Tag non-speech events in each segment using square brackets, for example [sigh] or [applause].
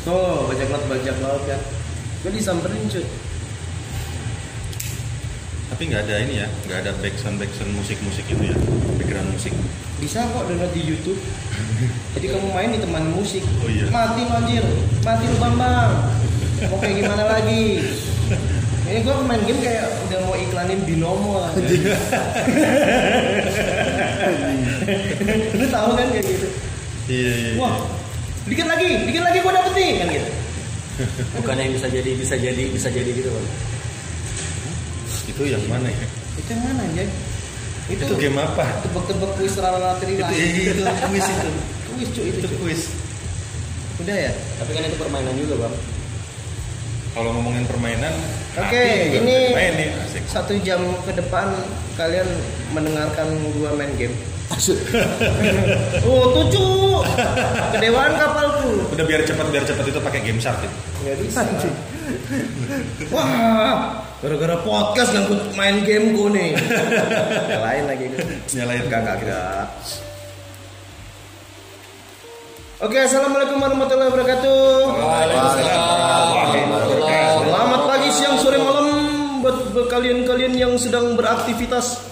Tuh, bajak laut bajak laut kan. Gue disamperin cuy. Tapi nggak ada ini ya, nggak ada backsound backsound musik musik itu ya, background musik. Bisa kok download di YouTube. [laughs] Jadi kamu main ditemani musik. Oh iya. Mati lu anjir. Mati lu Bambang. Mau kayak gimana lagi? Ini gua main game kayak udah mau iklanin binomo lah. [laughs] Lu tahu kan kayak gitu. Iya iya. Wah, dikit lagi, dikit lagi gua dapet nih kan gitu. [laughs] Bukan yang bisa jadi bisa jadi bisa jadi gitu bang. Itu yang mana ya? Itu yang mana aja? Itu, game apa? tebak-tebak kuis rara Itu iya, itu kuis itu. [laughs] Kuis cuy itu. Itu kuis. Udah ya? Tapi kan itu permainan juga bang. Kalau ngomongin permainan, Oke, juga ini main nih asik. satu jam ke depan kalian mendengarkan gua main game. [laughs] oh, tujuh. Kedewaan kapalku. Udah biar cepat biar cepat itu pakai game shark itu. Nggak bisa. Wah, gara-gara podcast ngangkut main game gue nih. Nyalain lagi gue. Nyalain Enggak, enggak, enggak. Oke, assalamualaikum warahmatullahi wabarakatuh. Selamat pagi, siang, sore, malam buat kalian-kalian yang sedang beraktivitas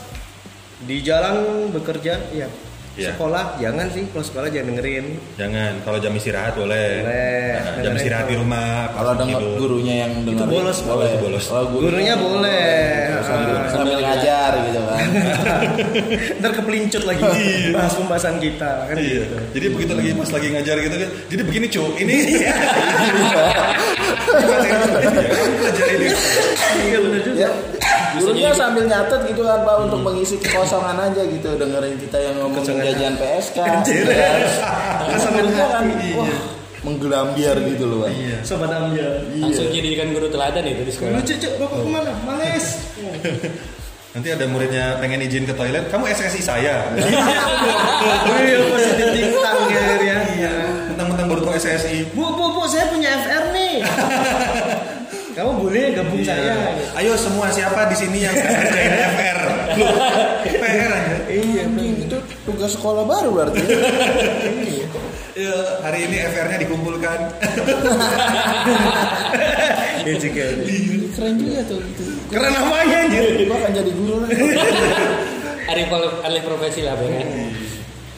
di jalan bekerja, ya. Iya. Sekolah jangan sih, kalau sekolah jangan dengerin. Jangan, kalau jam istirahat boleh. Boleh. Nah, jam Dengerin istirahat di kalau- rumah. Kalau denger tidur. gurunya yang dengar bolos, bolos, itu bolos. Gurunya boleh. sambil, Ah. sambil ngajar gitu kan. [laughs] Ntar kepelincut lagi bahas pembahasan kita kan Iya. gitu. Jadi begitu lagi pas lagi ngajar gitu kan. Jadi begini cu, ini ini. [laughs] Iya benar juga. ya. Gurunya sambil nyatet gitu kan Pak untuk mengisi kekosongan aja gitu dengerin kita yang ngomong jajan PSK. [laughs] Anjir. gitu kan. Kekosongan Gurunya kan hati. wah menggelambiar gitu loh Pak. Iya. Sobat Amja. Langsung jadikan guru teladan itu di sekolah. Lucu cuk, bapak ke mana? Males. [laughs] Nanti ada muridnya pengen izin ke toilet, kamu SSI saya. [laughs] Iya positif tintang ya ya. Iya. Mentang-mentang baru SSI. Bu bu bu saya punya FR nih. Kamu boleh gabung Iya. saya. Ayo semua siapa di sini yang kerjain FR? Loh, PR aja. Iya. Itu tugas sekolah baru berarti. Ya, hari ini FR-nya dikumpulkan. Iya juga. Keren juga tuh itu. Keren namanya anjir. Gua akan jadi guru lah. Alih profesi lah bang. ya.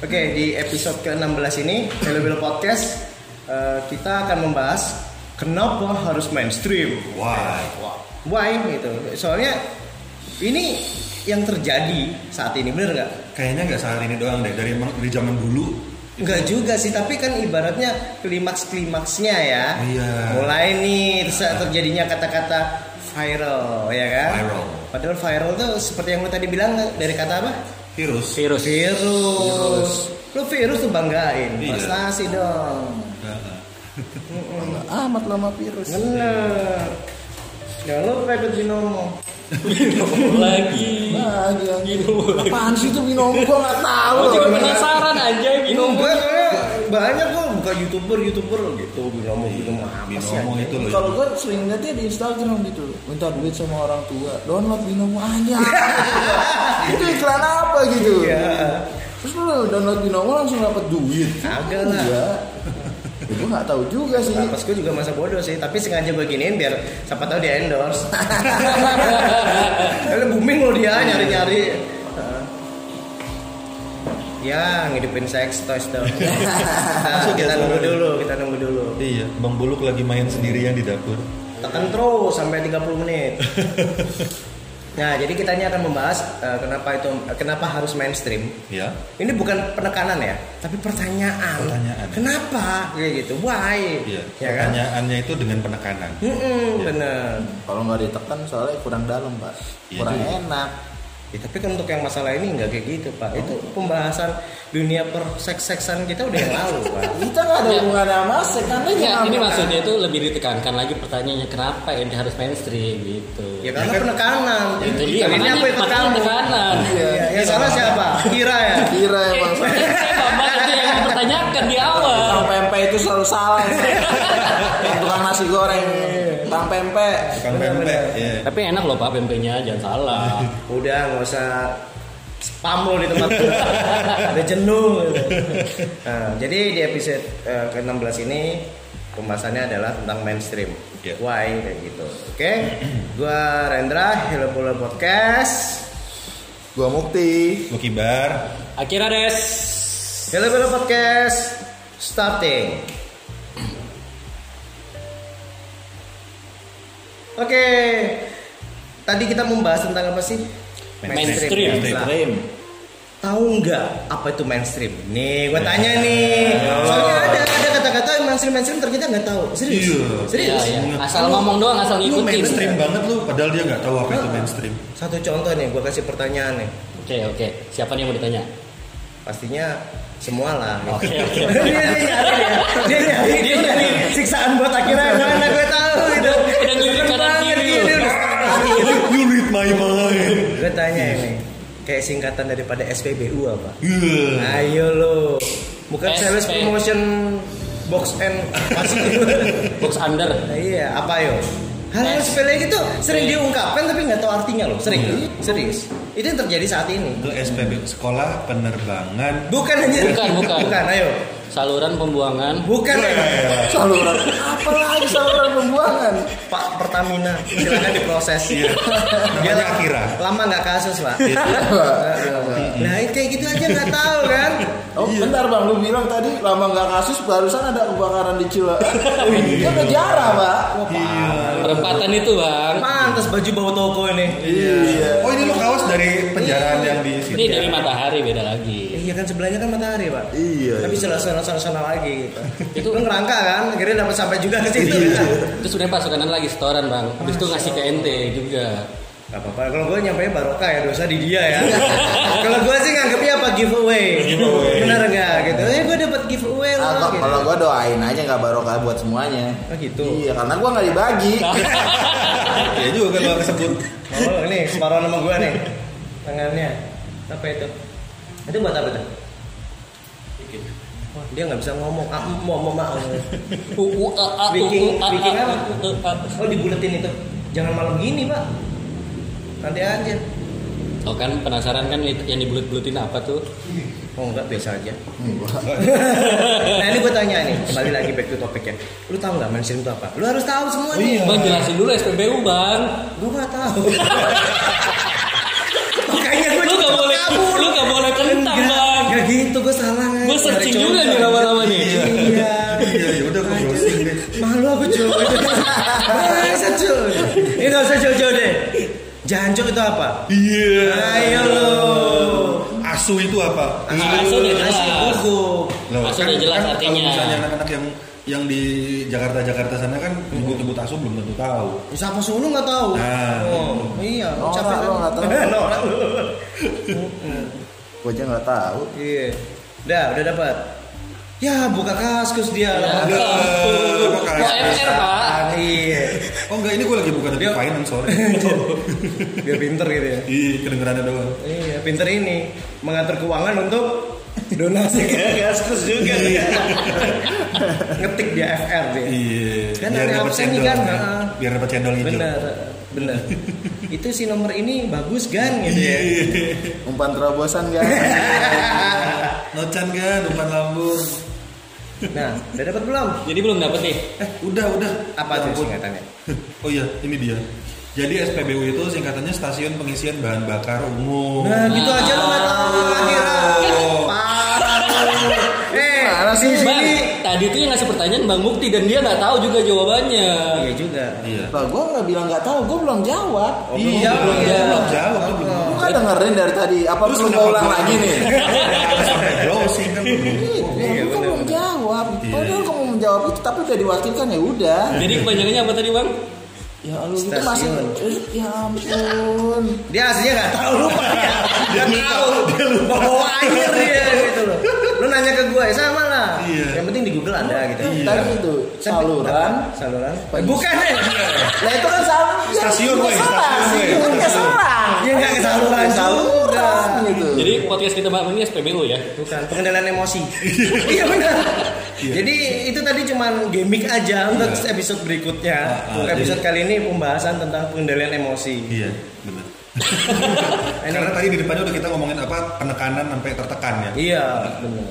Oke, di episode ke-16 ini Hello Bello Podcast eh, kita akan membahas kenapa harus mainstream. Wah. Why gitu. Soalnya ini yang terjadi saat ini bener nggak? Kayaknya nggak saat ini doang deh, dari dari zaman dulu. Enggak juga sih, tapi kan ibaratnya klimaks-klimaksnya ya. Iya. Mulai nih terus terjadinya kata-kata viral ya kan? Viral. Padahal viral tuh seperti yang lu tadi bilang dari kata apa? Virus. Virus. Virus. Lu virus tuh banggain. Iya. Prestasi dong. Bangga amat lama virus. Bener. Jangan lupa ikut binomo. lagi. Nah, dia Binomo lagi. apaan sih itu binomo gua nggak tahu. Aku juga loh. penasaran aja binomo. Banyak kok bukan youtuber youtuber gitu binomo binomo apa sih? Binomo itu loh. Kalau gue sering liatnya di Instagram gitu Minta duit sama orang tua Download Binomo aja [laughs] Itu iklan apa gitu Iya. Terus lu download Binomo langsung dapat duit Kagak lah. Iya ya, Gue gak tahu juga sih Pas gue juga masa bodoh sih, tapi sengaja gue giniin biar siapa tahu dia endorse. [laughs] Kalau booming lo dia nyari-nyari. Heeh. Ya, ngidupin sex toys dong. [laughs] Nah, Masuk ya kita nunggu suaranya? dulu, kita nunggu dulu. Iya, Bang Buluk lagi main sendirian di dapur. Tekan terus sampai 30 menit. [laughs] Nah, jadi kita ini akan membahas eh, kenapa itu kenapa harus mainstream. Ya. Ini bukan penekanan ya, tapi pertanyaan. Pertanyaan. Kenapa? Kayak gitu. Why? Iya. Ya kan? Pertanyaannya itu dengan penekanan. Mm-mm, Iya. bener. Kalau nggak ditekan soalnya kurang dalam pak Iya Kurang juga. enak Ya, tapi kan untuk yang masalah ini nggak kayak gitu pak. Itu pembahasan dunia perseks-seksan kita udah yang lalu pak. [laughs] Kita nggak ada Ya. hubungannya sama seks Karena Ya, ini maksudnya itu lebih ditekankan lagi pertanyaannya kenapa ini harus mainstream gitu. Ya karena Ya kan? penekanan. Itu dia, Ini aku ikut kamu. tekanan. Iya. Yang salah siapa? Kira ya. Kira emang Bapak itu yang dipertanyakan di Bang awal. pempek itu selalu salah [laughs] tukang nasi goreng Bang pempek Tukang pempek. Iya. Tapi enak loh Pak pempeknya, jangan salah. [laughs] Udah nggak usah spam lo di tempat. [laughs] Ada jenuh. Nah, jadi di episode eh, ke-16 ini pembahasannya adalah tentang mainstream. Iya. Why kayak gitu. Oke. Gua Rendra, Hello Bola Podcast. Gua Mukti. Gue kibar. Akhirnya des. Hello Bola Podcast starting. Oke. Tadi kita membahas tentang apa sih? Mainstream. Lah, Stream. tahu nggak apa itu mainstream? Nih, gua tanya nih. Soalnya ada ada kata-kata mainstream mainstream ternyata nggak tahu. Serius? Iya. Serius? Iya, iya. Asal ngomong doang, asal Lu ngikutin. mainstream banget lu, padahal dia nggak tahu apa itu mainstream. Satu contoh nih, gua kasih pertanyaan nih. Oke, oke. Siapa nih yang mau ditanya? Pastinya semua lah. Oke, oke. dia, dia nyari ya. Dia nyari, dia siksaan buat akhirnya mana gue tahu gitu. Kanan kiri Iya, You read my mind. Gue tanya ini, kayak singkatan daripada SPBU apa? Iya. Ayo lo, bukan SP. sales promotion box and Box under. Nah, iya, apa yo? Hal-hal sepele gitu sering diungkapkan tapi nggak tahu artinya loh, sering. Serius. Itu yang terjadi saat ini. Itu SPB Sekolah Penerbangan. Bukan aja. Bukan, bukan. Bukan, ayo. Saluran pembuangan. Bukan. ayo. Saluran. Apa lagi saluran pembuangan? Pak Pertamina, silakan diproses. Iya. Namanya Akira. Lama nggak kasus, Pak. Nah, kayak gitu aja nggak tahu kan? Oh bentar bang, lu bilang tadi lama nggak kasus barusan ada kebakaran di Cila. [laughs] Ini udah jarang pak. Perempatan itu, Bang. Pantas baju bau toko ini. Iya. Oh ini lu kawas dari penjaraan yang di Ini sini. dari matahari beda lagi. Iya kan sebelahnya kan matahari, Pak. Iya. Tapi sebelah sana sana sana lagi gitu. [laughs] Itu- Itu ngerangka kan, akhirnya dapat sampai juga ke situ. Iya. kan? Itu sudah pasukanan lagi setoran, Bang. Habis itu ngasih ke ente juga. Gak apa-apa, kalau gue nyampe barokah ya dosa di dia ya. [laughs] kalau gue sih nganggapnya apa giveaway. Giveaway. Benar nggak gitu? Eh gue dapat giveaway Nah, loh. gitu. kalau gua doain aja nggak barokah buat semuanya. Oh gitu. Iya, karena gua nggak dibagi. [laughs] Ya juga lo kesebut. Oh ini separuh nama gue nih tangannya. Apa itu? Itu buat apa tuh? Wah, dia nggak bisa ngomong. Ah, mau mau mau. [laughs] U u a a u Bikin- u a bikin a apa? Oh dibuletin itu. Jangan malam gini pak. Nanti aja. Oh kan penasaran kan yang dibulut-bulutin apa tuh? Oh enggak biasa aja. [laughs] nah ini gue tanya nih, kembali lagi back to topic ya. Lu tahu nggak mainstream itu apa? Lu harus tahu semua Oh, nih. iya. Bang jelasin dulu SPBU, Bang. Gue nggak tahu. [laughs] Makanya gue Lu gak boleh lu gak boleh kentang, Bang. Gak gitu, gue salah? Gue searching juga nih lama-lama nih. Iya. Iya ya udah gue browsing deh. Malu aku cuy. Masa cuy. Ini gak usah jauh-jauh deh. Jancuk itu apa? Iya. Ayo lo. Asu itu apa? Asu bubuk. Loh, Asu udah jelas kalau artinya. misalnya anak-anak yang yang di Jakarta Jakarta sana kan nyebut-nyebut asu belum tentu tahu. Siapa suruh nggak tahu? Nah, oh, iya. Norak capek lo nggak tahu. Gua [laughs] aja nggak tahu. Iya. Udah, udah dapat. Ya, buka kaskus dia. Ya, MR, Pak? Iya. Oh enggak ini gue lagi buka dari Dia- finance sorry. [laughs] Biar pinter gitu ya. Ih kedengerannya doang. Iya, pinter ini mengatur keuangan untuk donasi ke kaskus juga. Ngetik dia FR dia. Iya. Kan biar ada dapat opsi nih cendol. kan, kan? ha. Biar dapat cendol hijau. Bener, bener. Itu si nomor ini bagus kan gitu ya. Umpan terobosan kan. Nocan [laughs] kan umpan lambung. Nah, udah dapat belum? Jadi belum dapet nih. Eh udah udah. Apa Ya tuh singkatannya? Oh iya ini dia. Jadi SPBU itu singkatannya Stasiun Pengisian Bahan Bakar Umum. Nah, gitu aja lu nggak tahu. Parah lu. Eh, sih? Sini. tadi tuh yang ngasih pertanyaan Bang Mukti dan dia nggak tahu juga jawabannya. Iya juga. Iya. Lah gua nggak bilang nggak tahu, gua belum jawab. Oh, Iya, belum belum jawab. jawab, belum jawab. Gua kan dengerin dari tadi. Apa Terus perlu ulang lagi nih? Sampai browsing kan. Iya, Iya, kan belum jawab. Iya. Padahal kamu menjawab itu tapi udah diwakilkan ya udah. Jadi kepanjangannya apa tadi Bang? Ya lu itu masih ya ampun. Dia aslinya nggak tahu lupa [laughs] dia. Dia tahu. Dia lupa bawa air dia gitu loh. Lu nanya ke gue sama lah. Iya. Yang penting di Google ada gitu. Iya. Tadi itu saluran. Saluran. Eh, Bukan ya. Lah itu kan saluran. Stasiun, ya, woy, stasiun. Kan selang. Ya nggak ke saluran. Saluran gitu. Jadi podcast kita malam ini SPBU ya. Bukan pengendalian emosi. [laughs] iya benar. Jadi itu tadi cuman gimmick aja untuk episode berikutnya. Ah, Untuk episode jadi- kali ini pembahasan tentang pengendalian emosi. Iya, benar. [laughs] Ini Karena tadi di depannya udah kita ngomongin apa penekanan sampai tertekan ya. Iya, benar.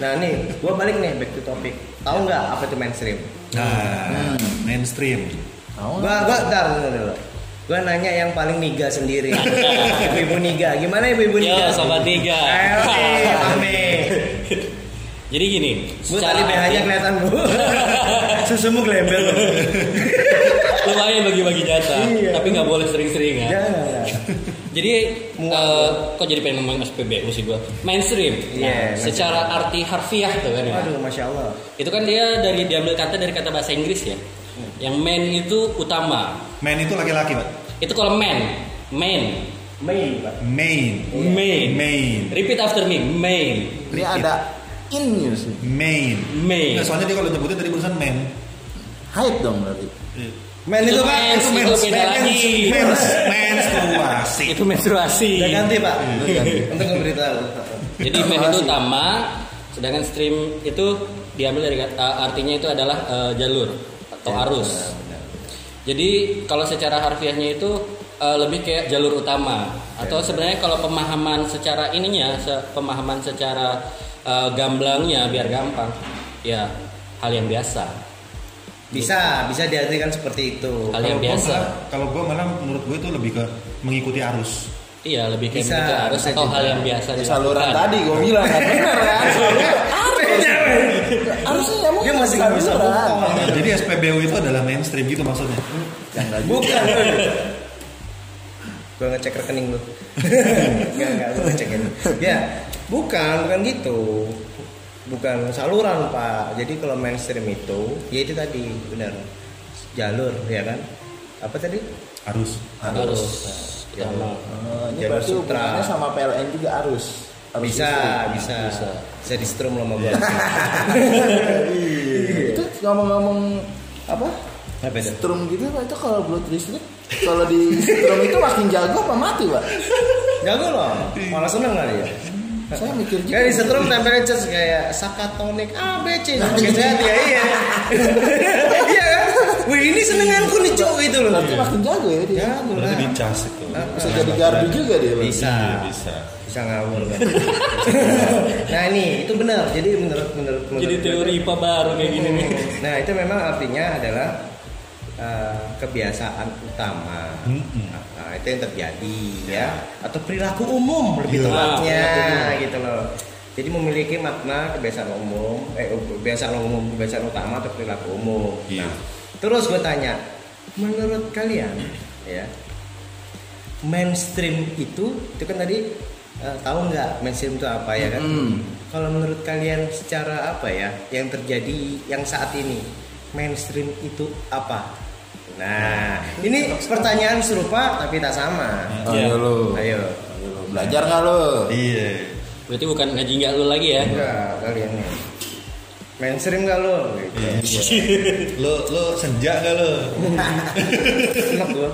Nah nih, gua balik nih back to topic. Tahu nggak apa itu mainstream? Nah, mainstream. Tahu Gua gua ntar dulu. Gua nanya yang paling niga sendiri. [laughs] ibu-ibu niga. Gimana ibu-ibu Yo, niga? sobat niga. Oke, Mami. Jadi gini, Bu tadi BH-nya kelihatan bu. [laughs] Susumu gelembel. lumayan bagi-bagi jatah, Iya. tapi nggak boleh sering-sering ya. Jangan. Jadi eh, kok jadi pengen ngomong SPBU sih gua? Mainstream. Nah, Iya, mainstream. secara arti harfiah tuh kan ya. Aduh, masya Allah. Itu kan dia dari diambil kata dari kata bahasa Inggris ya. Yang main itu utama. Man itu laki-laki, Pak. Itu kalau man, main, Main, Pak. Main. main. Main. Repeat after me, main, Ini ada in sih. Main. main. Nggak, soalnya dia kalau nyebutnya dari barusan man. Hide dong berarti. Main itu, Itu Pak. mens, Itu itu mens. beda Mens. lagi. Mens, menstruasi. Itu menstruasi. Udah ganti, Pak. Ganti. Untuk memberitahu. Jadi main itu utama, sedangkan stream itu diambil dari kata- artinya itu adalah eh, jalur atau arus. Jadi kalau secara harfiahnya itu eh, lebih kayak jalur utama atau sebenarnya kalau pemahaman secara ininya, se- pemahaman secara eh, gamblangnya biar gampang, ya hal yang biasa. Bisa, bisa diartikan seperti itu. Hal yang Kalau gua biasa. malah- Kalau gue malah menurut gue itu lebih ke mengikuti arus. Iya lebih kayak Bisa, begitu arus bisa atau hal yang biasa Ya, saluran dilakukan. tadi gue bilang kan bener kan. Harusnya ya [laughs] mungkin Dia masih nggak bisa. Jadi SPBU itu adalah mainstream gitu maksudnya. Ya. Bukan. [laughs] gue ngecek rekening lu. [laughs] Enggak, enggak, gue ngecekin. Ya, bukan, bukan gitu. Bukan saluran, Pak. Jadi kalau mainstream itu, ya itu tadi, benar. Jalur, ya kan? Apa tadi? Arus. Arus. Ya, Utama. Oh, ini Jalur berarti sutra. hubungannya sama PLN juga arus. Arus bisa, bisa, Bisa. bisa. di strum sama gue. [laughs] Iya. Itu ngomong-ngomong apa? Apa itu? Strum gitu itu kalau blood listrik kalau di strum itu makin jago apa mati Pak? Jago loh, malah seneng kali ya. Saya mikir juga. Kayak di setrum temperature kayak sakatonik A B C Oke sehat ya iya. [laughs] Iya kan? Wih ini senenganku nih cowok itu loh. Berarti makin jago ya dia. Jago Berarti lah. dicas itu. Hah? Bisa jadi gardu juga dia. Bisa. Iya, bisa. Bisa ngawur kan. [laughs] nah ini itu benar. Jadi menurut menurut menurut Jadi teori IPA baru kayak gini nih. Nah itu memang artinya adalah eh, kebiasaan utama. Mm-mm. Nah, itu yang terjadi ya atau perilaku umum lebih Iya. tepatnya gitu loh. Jadi memiliki makna kebiasaan umum, eh kebiasaan umum, kebiasaan utama atau perilaku umum. Iya. Nah, terus gue tanya, menurut kalian ya mainstream itu itu kan tadi eh, tahu nggak mainstream itu apa ya kan? Hmm. Kalau menurut kalian secara apa ya yang terjadi yang saat ini mainstream itu apa? Nah, ini pertanyaan serupa tapi tak sama. Oh, Iya. Ayo lo. Ayo. Ayo lo. Belajar nggak lo? Iya. Berarti bukan ngaji nggak lu lagi ya? Enggak, kalian nih. Mainstream gak lo? Gitu. Lo lo senja gak lo? Enak gue.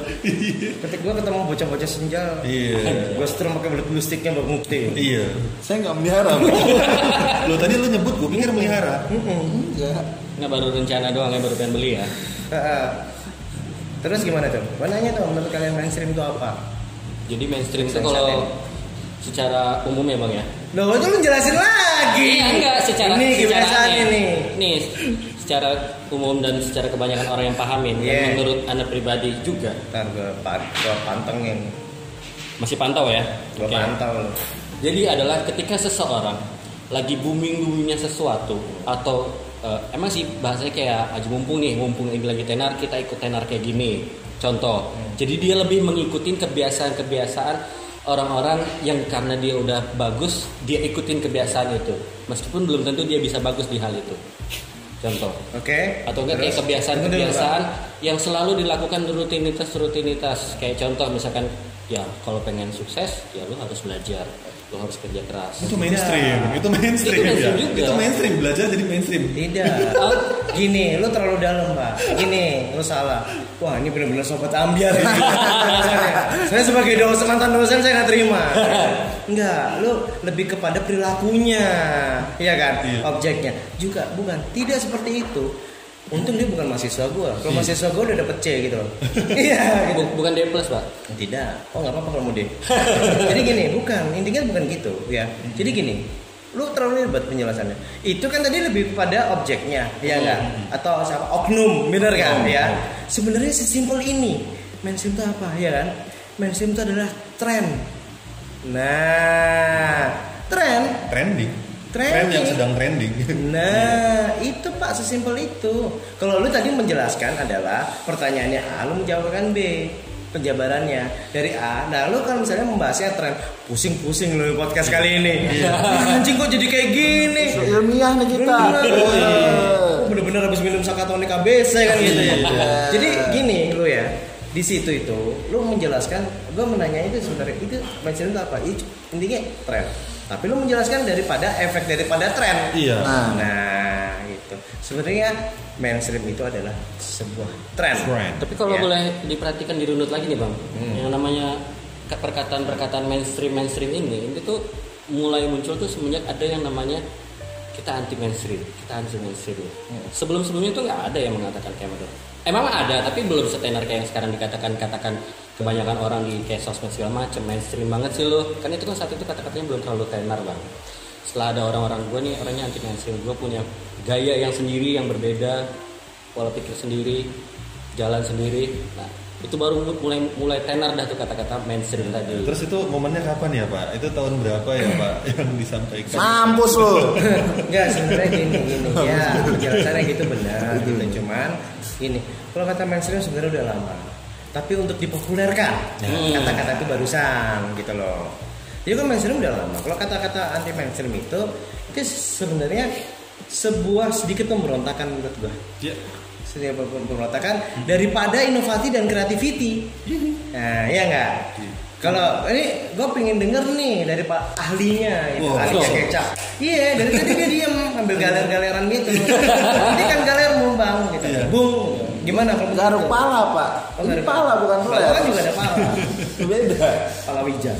Ketik gue ketemu bocah-bocah senja. Iya. Gue strum pakai belut lustiknya berbukti. Iya. Saya nggak melihara. Lo tadi lo nyebut gue pikir melihara. Enggak. Nggak baru rencana doang ya baru pengen beli ya. Terus gimana tuh? Gue nanya tuh menurut kalian mainstream itu apa? Jadi mainstream itu kalau secara umum ya bang ya? Loh itu lu jelasin lagi. Iya enggak secara ini secara kebiasaan nih, ini. Nih secara umum dan secara kebanyakan orang yang pahamin Iya. dan menurut anda pribadi juga Ntar gue, gue pantengin. masih pantau ya? Gue Oke. pantau. Jadi adalah ketika seseorang lagi booming boomingnya sesuatu atau eh, emang sih bahasanya kayak aja mumpung nih mumpung ini lagi tenar kita ikut tenar kayak gini. Contoh jadi dia lebih mengikuti kebiasaan-kebiasaan orang-orang yang karena dia udah bagus dia ikutin kebiasaan itu. Meskipun belum tentu dia bisa bagus di hal itu. Contoh. Oke. atau enggak kayak kebiasaan-kebiasaan yang selalu dilakukan rutinitas-rutinitas. Kayak contoh misalkan ya kalau pengen sukses ya lu harus belajar lu harus kerja keras Itu mainstream. Itu mainstream. Itu mainstream ya. juga. Itu mainstream. Belajar jadi mainstream. Tidak. Gini, lu terlalu dalam, Pak. Gini, lu salah. Wah, ini benar-benar sobat ambiar ini. [laughs] saya sebagai dosen mantan dosen saya nggak terima. [laughs] Enggak, lu lebih kepada perilakunya, iya kan? Iya. Objeknya juga bukan. Tidak seperti itu. Untung dia bukan mahasiswa gua. Kalau mahasiswa gua udah dapet C gitu loh. [laughs] Iya, gitu. Bu- bukan D plus pak Tidak. Oh nggak apa-apa kalau mau deh. [laughs] Jadi gini, bukan. Intinya bukan gitu, ya. Jadi gini, lu terlalu ribet penjelasannya. Itu kan tadi lebih pada objeknya, ya enggak? Atau siapa? Oknum, bener kan ya? Sebenarnya sesimpel ini. Mainstream itu apa, ya kan? Mainstream itu adalah tren. Nah, tren Trending. Trending. Tren yang sedang trending. [laughs] Nah, itu Pak sesimpel itu. Kalau lu tadi menjelaskan adalah pertanyaannya A, lu menjawabkan B penjabarannya dari A. Nah, lu kan misalnya membahasnya tren pusing-pusing lu podcast kali ini. [laughs] Anjing kok jadi kayak gini? ilmiah nih kita Bener. Iya. Bener-bener habis minum sakatonik ABC kan gitu ya. Iya. Jadi gini lu ya. Di situ itu lu menjelaskan, gua menanya itu sebenarnya itu mindset itu apa? Itu intinya tren. Tapi lu menjelaskan daripada efek daripada tren. Iya. Nah, Nah, itu sebenarnya mainstream itu adalah sebuah tren. Tren. Tapi kalau Ya. boleh diperhatikan dirunut lagi nih bang, Hmm. yang namanya perkataan-perkataan mainstream mainstream ini, itu tuh mulai muncul tuh semenjak ada yang namanya kita anti mainstream, kita anti mainstream. Hmm. Sebelum sebelumnya tuh nggak ada yang mengatakan kayak gitu. Emang ada, tapi belum setenar kayak yang sekarang dikatakan katakan kebanyakan orang di kayak sosmed segala macam mainstream banget sih lo. Kan itu kan saat itu kata-katanya belum terlalu tenar bang. Setelah ada orang-orang gue nih orangnya anti mainstream, gue punya gaya yang sendiri yang berbeda, pola pikir sendiri, jalan sendiri. Nah, itu baru mulai mulai tenar dah tuh kata-kata mainstream tadi. Terus itu momennya kapan ya Pak? Itu tahun berapa ya Pak [laughs] yang disampaikan? mampus lo Enggak [laughs] sebenarnya gini gini ya penjelasannya gitu benar gitu cuman ini kalau kata mainstream sebenarnya udah lama tapi untuk dipopulerkan. Hmm. kata-kata itu barusan gitu loh. Jadi kan mainstream udah lama. Kalau kata-kata anti mainstream itu itu sebenarnya sebuah sedikit pemberontakan menurut gua. Ya. sedikit pemberontakan daripada inovasi dan creativity. Nah iya enggak kalau ini gue pengen denger nih dari pak ahlinya gitu, Wah, ahlinya betul. kecap. Iya dari tadi dia diem ambil galer-galeran gitu. Nanti kan galer mau bang gitu. Iya. bung gimana kalau garuk pala pak. Oh, ini garuk pala bukan peler kan juga ada pala beda. Pala wija.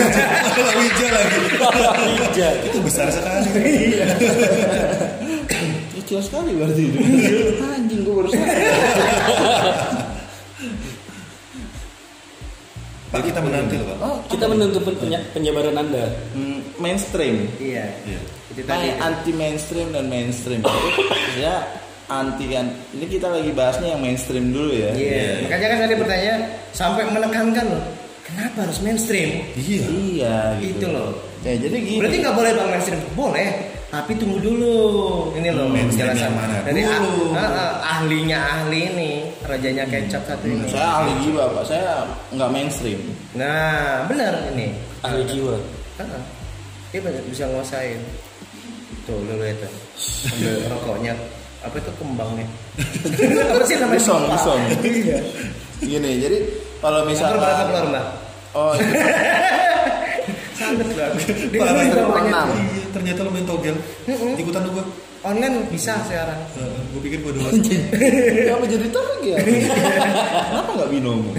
[laughs] Kalau hijau lagi. Itu besar sekali. kecil sekali berarti. Itu anjing gue baru sadar. Pak kita menanti loh Pak. oh Kita menuntut penya- penyebaran Anda. Hmm, mainstream. Iya. Iya. Kayak anti mainstream dan mainstream. [coughs] Ya anti kan ini kita lagi bahasnya yang mainstream dulu ya iya makanya kan tadi pertanyaan sampai menekankan loh kenapa harus mainstream Iya. iya gitu itu loh ya jadi gini Berarti nggak boleh bang mainstream? Boleh, tapi tunggu dulu. Ini loh Mainstream penjelasan mana dari ah- dulu? ah, ah, ahlinya ahli ini, rajanya kecap satu ini. saya ahli jiwa pak saya nggak mainstream Nah, benar ini. Ahli jiwa. Ah, ah. Dia bisa nguasain. Tuh, lu lihat tuh. Ambil [laughs] rokoknya. Apa itu kembangnya? [laughs] Apa sih namanya? Kembang. pisong. Iya. gini jadi kalau Misalnya misalnya berapa keluar mbak? oh [laughs] Sangat mbak. Dia ngomongin ternyata- namanya. enam. Iya, ternyata lo main togel. Ikutan lu gua. Online bisa sekarang. gue pikir gue doang. Kenapa jadi target? [laughs] Kenapa nggak binomo?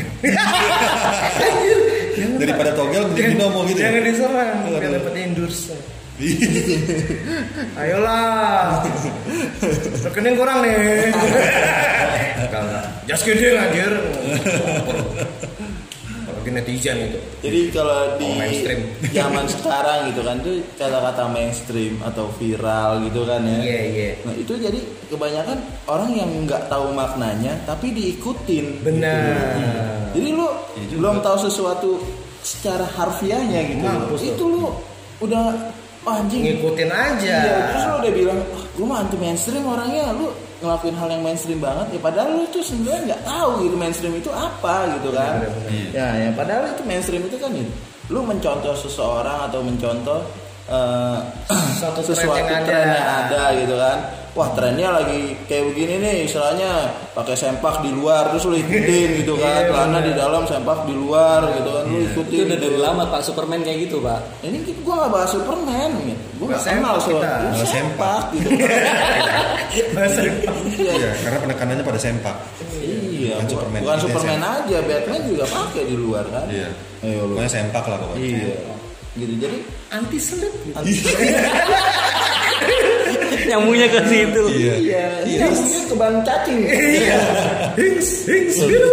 Daripada togel mending Jangan- binomo gitu ya? Jangan diserang, biar dapat endorse. [laughs] Ayolah. Rekening kurang nih. Just kidding anjir. Apalagi netizen itu. Jadi kalau di Oh, mainstream. zaman sekarang gitu kan tuh kata-kata mainstream atau viral gitu kan ya. Iya, iya. Nah itu jadi kebanyakan orang yang nggak tahu maknanya tapi diikutin. Benar. Jadi lu juga. belum tahu sesuatu secara harfiahnya gitu. Mampus itu lu udah oh, anjing. Ngikutin aja. Iya, terus lu udah bilang, ah, gue mah anti mainstream orangnya, lu ngelakuin hal yang mainstream banget ya padahal lu tuh sebenarnya nggak tahu gitu mainstream itu apa gitu kan. Bener, bener. Iya. Ya, ya padahal itu mainstream itu kan ya, lu mencontoh seseorang atau mencontoh eh, [clears throat] Suatu tren sesuatu yang tren yang ada gitu kan. Wah trennya lagi kayak begini nih, istilahnya pakai sempak di luar terus lu ikutin gitu kan, Iya, celana bener. di dalam sempak di luar gitu kan, lu ikutin. Itu udah gitu. dari lama Pak Superman kayak gitu Pak. Ini gua nggak bahas Superman gitu. Gua Sempak kenal soal Bahas sempak gitu [laughs] kan. Iya. Iya, karena penekanannya pada sempak. Iya, Bukan Superman. Bukan Superman aja, Batman juga pakai di luar kan. Iya. Ayo lu. Pokoknya sempak lah pokoknya. Iya. Gitu jadi anti selip gitu. [laughs] Nyambungnya ke situ. Iya. iya, ini mungkin ke ban cacing. Iya. Hings, hings, biru.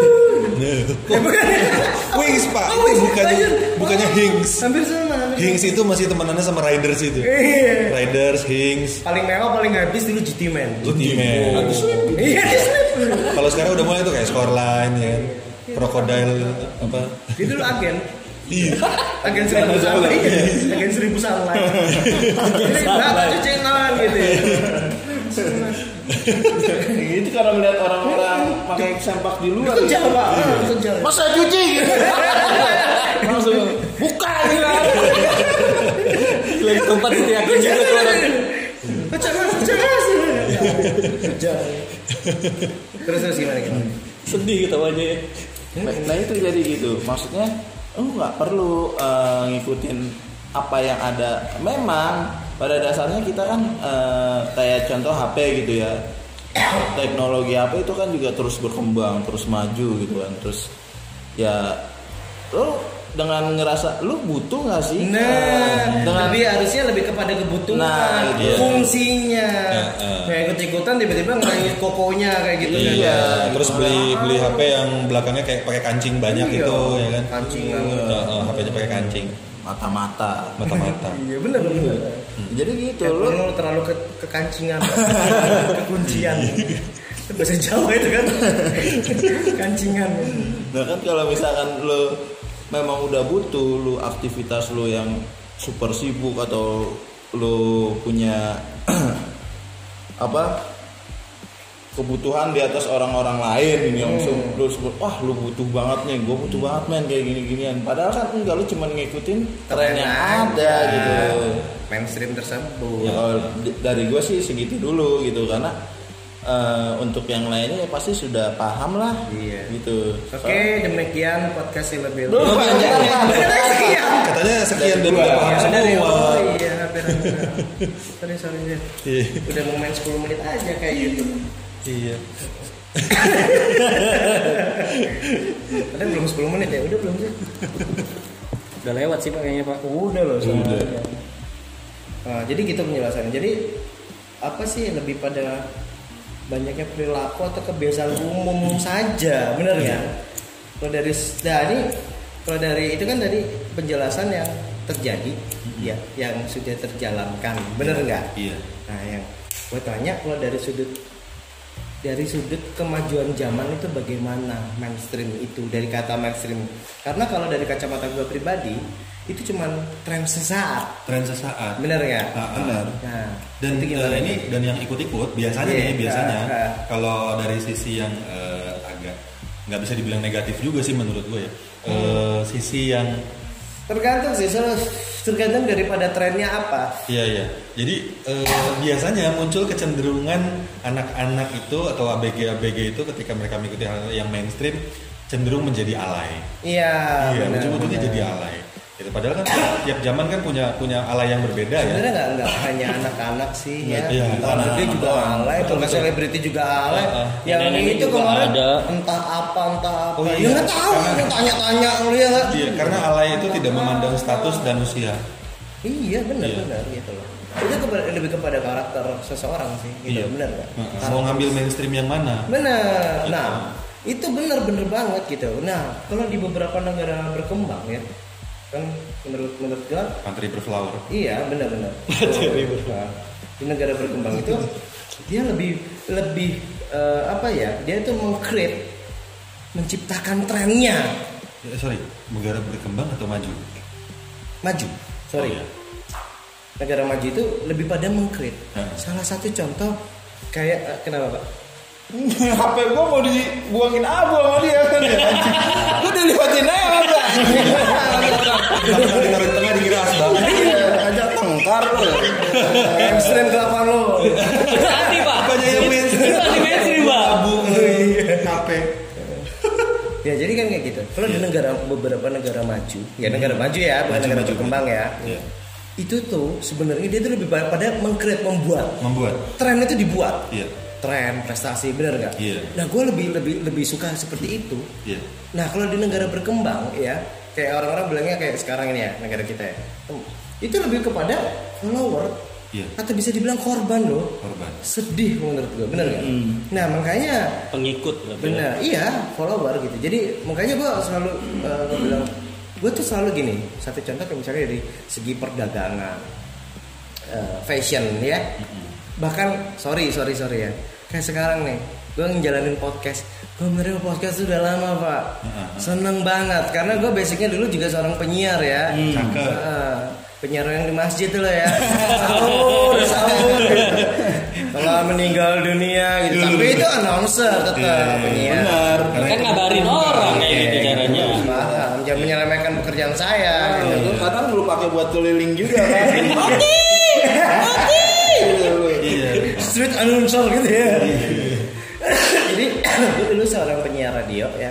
Wings pak, Oh, wings, bukannya bukannya Oh, Hings. Hampir sama, hampir Hings itu masih temenannya sama Riders itu. Iya. Riders, Hings, Paling mewah paling habis dulu GT Man. Ultimate. Iya, di slip. Kalau sekarang udah mulai tuh kayak Scoreline ya. Crocodile apa? Dia dulu agen. Iya. Agen seribu sunlight. Iya. Agen seribu sunlight. Jadi berapa cuci tangan gitu ya. itu karena melihat orang-orang pakai sempak di luar. Jawa. Itu Jawa. Masa cuci. [laughs] Langsung buka. Lagi tempat itu yakin juga tuh orang. Mas, pecah mas. Terus terus gimana gimana? Sedih ketawanya ya. Nah itu jadi gitu. Maksudnya lu nggak perlu eh, ngikutin apa yang ada. Memang pada dasarnya kita kan eh, kayak contoh HP gitu ya. Teknologi HP itu kan juga terus berkembang, terus maju gitu kan. Terus ya lu dengan ngerasa lu butuh nggak sih Nah, Eh, dengan lebih harusnya lebih kepada kebutuhan, Nah, iya. fungsinya. Heeh. Kayak ikut-ikutan tiba-tiba ngelain kokonya kayak gitu kan. Iya. Terus beli beli HP yang belakangnya kayak pakai kancing banyak Iya. gitu ya kan. Kancingan. Heeh, HP-nya pakai kancing, mata-mata. mata-mata. [laughs] Iya benar benar. Jadi gitu Ya, lu lu terlalu ke kekancingan, [laughs] kekuncian. Itu bahasa Jawa itu kan. [laughs] Kancingan. Nah kan kalau misalkan lo memang udah butuh lu aktivitas lu yang super sibuk atau lu punya [clears throat] apa kebutuhan di atas orang-orang lain ini yang Hmm. lu sebut wah lu butuh banget nih gue butuh banget men kayak gini-ginian padahal kan enggak lu cuma ngikutin tren yang ada gitu Mainstream tersebut. ya kalau dari gue sih segitu dulu gitu karena eh, untuk yang lainnya ya pasti sudah paham lah Iya. gitu Oke, demikian podcast yang lebih Belum panjang ya. Sekian. Katanya sekian dan Dari udah gua. paham Ya, dari semua. oh iya, hampir hampir. [laughs] Sorry sorry. Iya. Udah mau main 10 menit aja kayak gitu. Iya. [laughs] Padahal belum 10 menit ya, udah belum sih? Udah lewat sih pak kayaknya pak. Udah loh Udah. Nah, jadi gitu penjelasannya. Jadi apa sih lebih pada banyaknya perilaku atau kebiasaan umum saja, bener ya? Kalau dari dari kalau dari itu kan dari penjelasan yang terjadi, ya, yang sudah terjalankan, bener nggak? Iya. Nah, yang gue tanya kalau dari sudut dari sudut kemajuan zaman itu bagaimana mainstream itu dari kata mainstream karena kalau dari kacamata gue pribadi itu cuman tren sesaat Tren sesaat. bener nggak Ah, ah. Benar. nah Dan itu gimana ini dan yang ikut-ikut biasanya Iya, nih biasanya ah, ah. kalau dari sisi yang eh, agak nggak bisa dibilang negatif juga sih menurut gue ya. Hmm. Eh, sisi yang tergantung sih tergantung daripada trennya apa Iya iya. Jadi eh, biasanya muncul kecenderungan anak-anak itu atau ABG-ABG itu ketika mereka mengikuti hal yang mainstream cenderung menjadi alay. iya iya, benar, ujung-ujungnya benar. jadi alay. Gitu. Padahal kan tiap zaman kan punya punya alay yang berbeda ya. sebenarnya nggak hanya anak-anak sih ya Iya, orang anak-anak gede juga alay kalau selebriti juga alay yang Nenek-nenek itu kemarin ada. entah apa entah apa Oh, ya iya. nggak tahu lu tanya-tanya lu ya nggak? Iya, karena alay itu tidak memandang status dan usia. iya benar Iya. benar gitu loh itu kepada, lebih kepada karakter seseorang sih gitu Iya. benar nggak. Mau ngambil mainstream yang mana? benar nah itu benar-benar banget gitu nah kalau di beberapa negara berkembang ya kan menurut menurut gua Country Berflower. Iya benar-benar. [laughs] Nah, di negara berkembang itu dia lebih lebih eh, apa ya? Dia itu mengcreate menciptakan trennya Ya, sorry, negara berkembang atau maju? maju. Sorry. Oh, iya. Negara maju itu lebih pada mengcreate. Salah satu contoh kayak eh, kenapa pak? [laughs] HP gua mau dibuangin abu sama dia kan ya. Lu dilihatin aja sama gua. Kalau [laughs] ditaruh di tengah dikira asbak. Iya, Ajak tengkar lu. Hamstring kelapa lo. Hati pak. Bukannya yang mainstream. Hati mainstream pak. Abu, HP. Ya jadi kan kayak gitu. Kalau di negara beberapa negara maju, ya negara maju ya, bukan negara maju, berkembang ya. Iya. Itu tuh sebenarnya dia tuh lebih pada mengcreate membuat Membuat. tren itu dibuat. Iya. Tren prestasi bener nggak? Iya. Nah gue lebih lebih lebih suka seperti itu. Iya. Nah kalau di negara berkembang ya kayak orang-orang bilangnya kayak sekarang ini ya negara kita ya Hmm, itu lebih kepada follower Iya. atau bisa dibilang korban loh. Korban. Sedih menurut gue bener nggak? Nah makanya Pengikut lebih. bener iya follower gitu. Jadi makanya gue selalu gua bilang gue tuh selalu gini satu contoh kayak misalnya dari segi perdagangan eh, fashion ya bahkan sorry sorry sorry ya kayak sekarang nih gue ngejalanin podcast gue menerima podcast sudah lama pak seneng banget karena gue basicnya dulu juga seorang penyiar ya Cakep. Eh, penyiar yang di masjid tuh lah ya [laughs] sahur sahur gitu. kalau meninggal dunia gitu tapi itu announcer tetap penyiar Benar. Kan ngabarin orang kayak gitu caranya. Paham jangan pekerjaan saya gitu. Itu kadang lu pakai buat keliling juga kan. Mati. Mati. Street announcer gitu ya. Jadi [coughs] gue dulu seorang penyiar radio ya.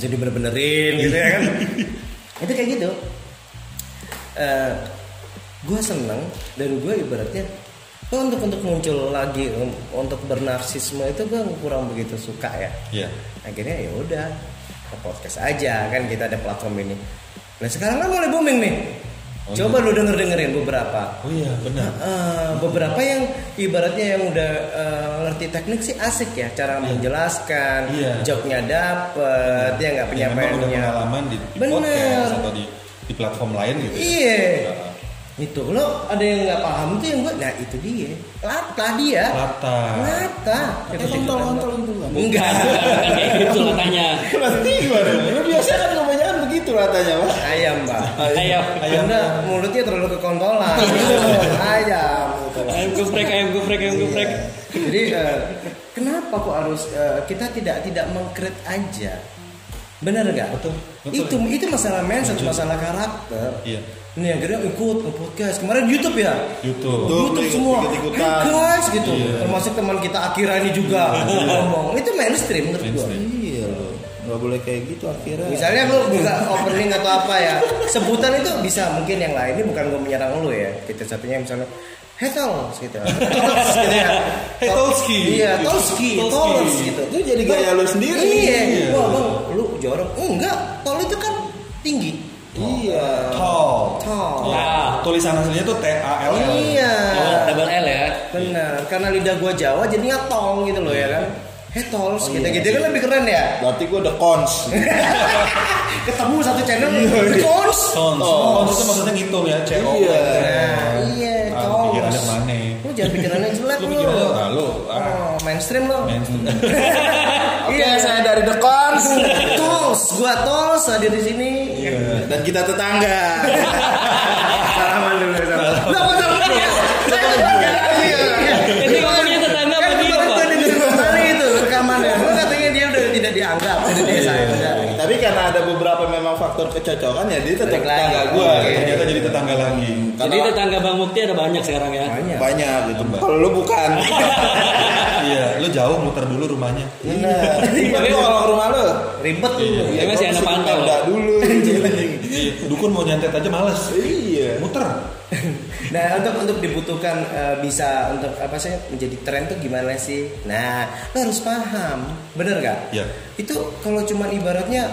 Jadi bener-benerin gitu ya kan? [laughs] Itu kayak gitu. Eh gue seneng dan gue ibaratnya gue untuk untuk muncul lagi untuk bernarkisme itu gue kurang begitu suka ya. Iya. akhirnya ya udah ke podcast aja kan kita ada platform ini. Nah sekarang kan mulai booming nih Oh, coba lu denger dengerin beberapa Oh iya, benar. Eh, beberapa yang ibaratnya yang udah eh, ngerti teknik sih asik ya cara menjelaskan Iya. joknya dapet ya nggak penyampaiannya pengalaman di, di Bener. podcast atau di, di platform lain gitu. ya. iya Heeh. itu lo ada yang nggak paham tuh yang gue nah itu dia lata dia Lata. lata Kayak kontol-kontol itu kan. enggak [laughs] gitu katanya. Berarti gimana? Lu biasa kan kebanyakan begitu ratanya, Pak. ayam mbak Ayo. Ayam. Anda mulutnya terlalu kekontolan [laughs] gitu. ayam gitu. Ayam geprek, ayam geprek, ayam geprek. Jadi eh, kenapa kok harus eh, kita tidak tidak mengkrit aja? Benar nggak? Betul, betul. Itu itu masalah mindset, masalah karakter. Iya. Ini akhirnya ikut ke podcast kemarin YouTube ya. YouTube. YouTube ikut- semua. ikut-ikutan. Hey guys gitu. Iya. Termasuk teman kita Akira ini juga ngomong. Itu mainstream menurut gua. Mainstream. Iya lo. Gak boleh kayak gitu akhirnya. Misalnya lu buka opening atau apa ya, sebutan itu bisa mungkin yang lain ini bukan gue menyerang lu ya. Kita satunya misalnya Hetels gitu. [laughs] Gitu ya. Hetolski. Iya, Tolski. Tols gitu. Itu jadi gaya lu sendiri. Iya. Iya. Wah, Bang, lu jorok. Enggak, tol itu kan tinggi. Iya. Tall. Tol. Ya. Tulisan aslinya tuh T A L L. Iya. Oh, double L ya. Benar, karena lidah gua Jawa jadinya tol gitu loh ya kan. Hetols, Oh, gitu-gitu iya. kan lebih keren ya. Berarti gua udah cons. [laughs] Ketemu satu channel, Iya. Tons. Tons. Tons itu maksudnya ngitung ya, C O. Iya. Iya, Ah, tol. pikirannya ke mana? Lu jangan pikirannya jelek Lu lu. pikirannya, ah, lu, ah. Oh, mainstream lo. Mainstream. [laughs] Oke, Iya. saya dari The Cons Tos, gua tos hadir di sini. dan kita tetangga. Salaman dulu sama. Lah, kok salaman? Saya tetangga. Iya. Udah tidak dianggap di desa. Udah. Tapi karena ada beberapa memang faktor kecocokan ya dia tetap tetangga gua. Oke. Ternyata jadi tetangga lagi. Jadi tetangga Bang Mukti ada banyak sekarang ya. Banyak. banyak gitu. Kalau lu bukan. [laughs] Iya, lu jauh muter dulu rumahnya. Benar. Tapi kalau ke rumah lu Ribet tuh. Dia masih anak mesti pantau. dulu. Iya, dukun mau nyantet aja males. iya. Muter. Nah untuk untuk dibutuhkan eh, bisa untuk apa sih menjadi tren tuh gimana sih? Nah lo harus paham, bener gak? Iya. Itu kalau cuman ibaratnya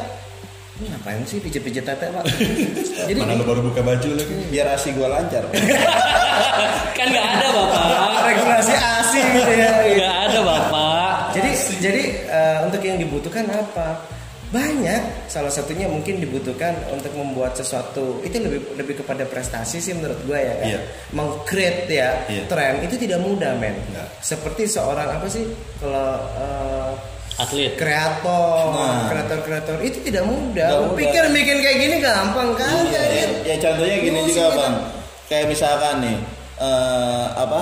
"Ini ngapain sih pijat-pijat tete pak? [laughs] Jadi Mana lu baru buka baju lagi. Biar asi gua lancar. [laughs] Kan nggak ada bapak. regulasi asing gitu ya. Nggak ada bapak. Jadi jadi eh, untuk yang dibutuhkan apa? Banyak. Salah satunya mungkin dibutuhkan untuk membuat sesuatu itu lebih lebih kepada prestasi sih menurut gue ya kan. Iya. Meng-create ya Iya. tren itu tidak mudah men. Seperti seorang apa sih kalau eh, Atlet. kreator, Nah. kreator-kreator itu tidak mudah. Nggak pikir bikin kayak gini gampang kan? Iya, ya, ya contohnya gini juga kita. bang. Kayak misalkan nih eh, apa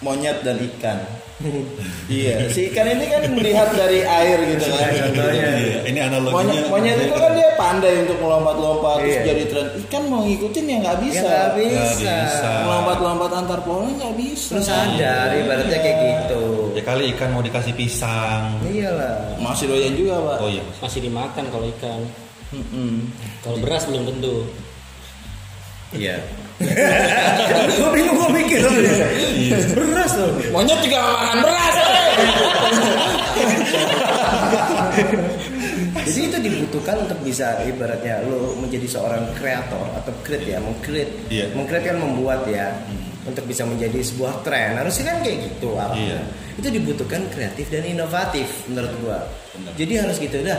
monyet dan ikan. [laughs] iya, si ikan ini kan melihat dari air gitu kan. Contohnya. Iya, ini analoginya. Monyet, itu kan dia pandai untuk melompat-lompat terus Iya. jadi tren. Ikan mau ngikutin ya nggak Ya bisa. nggak Nggak bisa. bisa. Melompat-lompat antar pohon nggak bisa. Lu sadar ibaratnya kayak gitu. Ya kali ikan mau dikasih pisang. Iyalah. Masih doyan juga pak. Oh iya. Masih dimakan kalau ikan. Mm-mm. Kalau beras belum tentu. Iya. gue bingung gue mikir loh. Beras loh. Monyet juga makan beras. Jadi itu dibutuhkan untuk bisa ibaratnya lo menjadi seorang kreator atau create ya, mengcreate. Iya. Mengcreate kan membuat ya. Untuk bisa menjadi sebuah tren harusnya kan kayak gitu. Iya. Itu dibutuhkan kreatif dan inovatif menurut gua. Jadi harus gitu dah.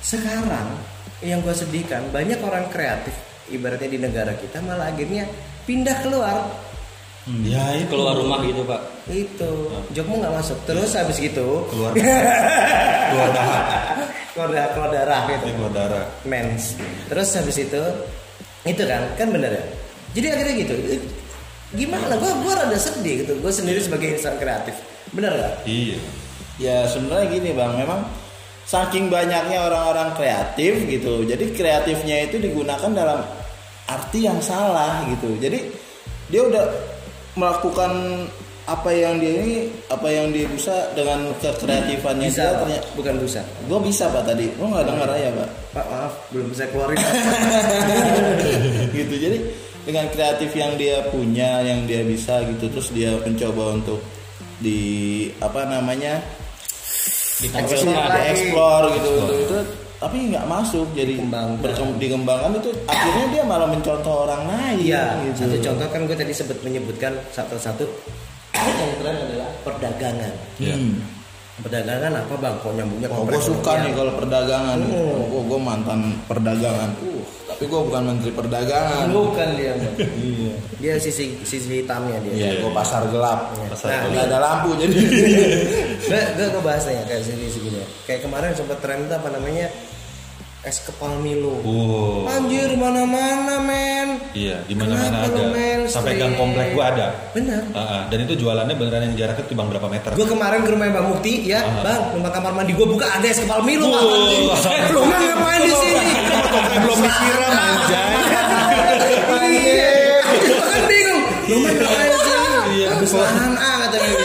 Sekarang yang gue sedihkan banyak orang kreatif ibaratnya di negara kita malah akhirnya pindah keluar. Ya itu. Keluar rumah gitu pak. Itu. Jokmu nggak masuk. Terus habis gitu. Keluar. [laughs] Keluar darah, keluar darah keluar darah gitu. Keluar darah. mens. Terus habis itu itu kan kan bener ya? Jadi akhirnya gitu. Eh, gimana? Gue gue rada sedih gitu. Gue sendiri sebagai insan kreatif. Bener gak Iya. Ya sebenarnya gini bang, memang saking banyaknya orang-orang kreatif gitu, jadi kreatifnya itu digunakan dalam arti yang salah gitu. Jadi dia udah melakukan apa yang dia ini, apa yang dia bisa dengan kekreatifannya bisa dia ternyata. bukan bisa Gue bisa pak tadi, lo nggak dengar ya pak? pak maaf belum bisa keluarin [laughs] gitu jadi dengan kreatif yang dia punya yang dia bisa gitu terus dia mencoba untuk di apa namanya ditampilkan Lagi. dieksplor gitu itu, itu tapi nggak masuk jadi Dikembangkan. berkem- dikembangkan itu akhirnya dia malah mencontoh orang lain Iya, gitu. satu contoh kan gue tadi sempat menyebutkan satu-satu yang tren adalah perdagangan. Iya. Hmm. Perdagangan apa bang? Kok nyambungnya Oh, gue suka nih kalau perdagangan. Hmm. Oh, gue mantan perdagangan. Uh, tapi gue bukan menteri perdagangan. Bukan dia. Iya. dia sisi sisi hitamnya dia. Iya, gue pasar gelap. Pasar Nah, gelap. Nggak ada lampu jadi. gue gue ngebahasnya kayak sini segini. Kayak kemarin sempat tren itu apa namanya es kepal Milo. Oh. Anjir mana-mana men. Iya, di mana-mana ada. mainstream? Sampai gang komplek gua ada. Benar. Ah, ah. dan itu jualannya beneran yang jaraknya timbang berapa meter. Gue kemarin ke rumah Bang Mukti ya, Ah. Bang, rumah kamar mandi gue buka ada es kepal Milo. Bang. [laughs] Lu mah ngapain di sini? [laughs] belum disiram anjay. Iya. Kan bingung. Lu mah ngapain di sini? Iya. Habis lahan A kata dia.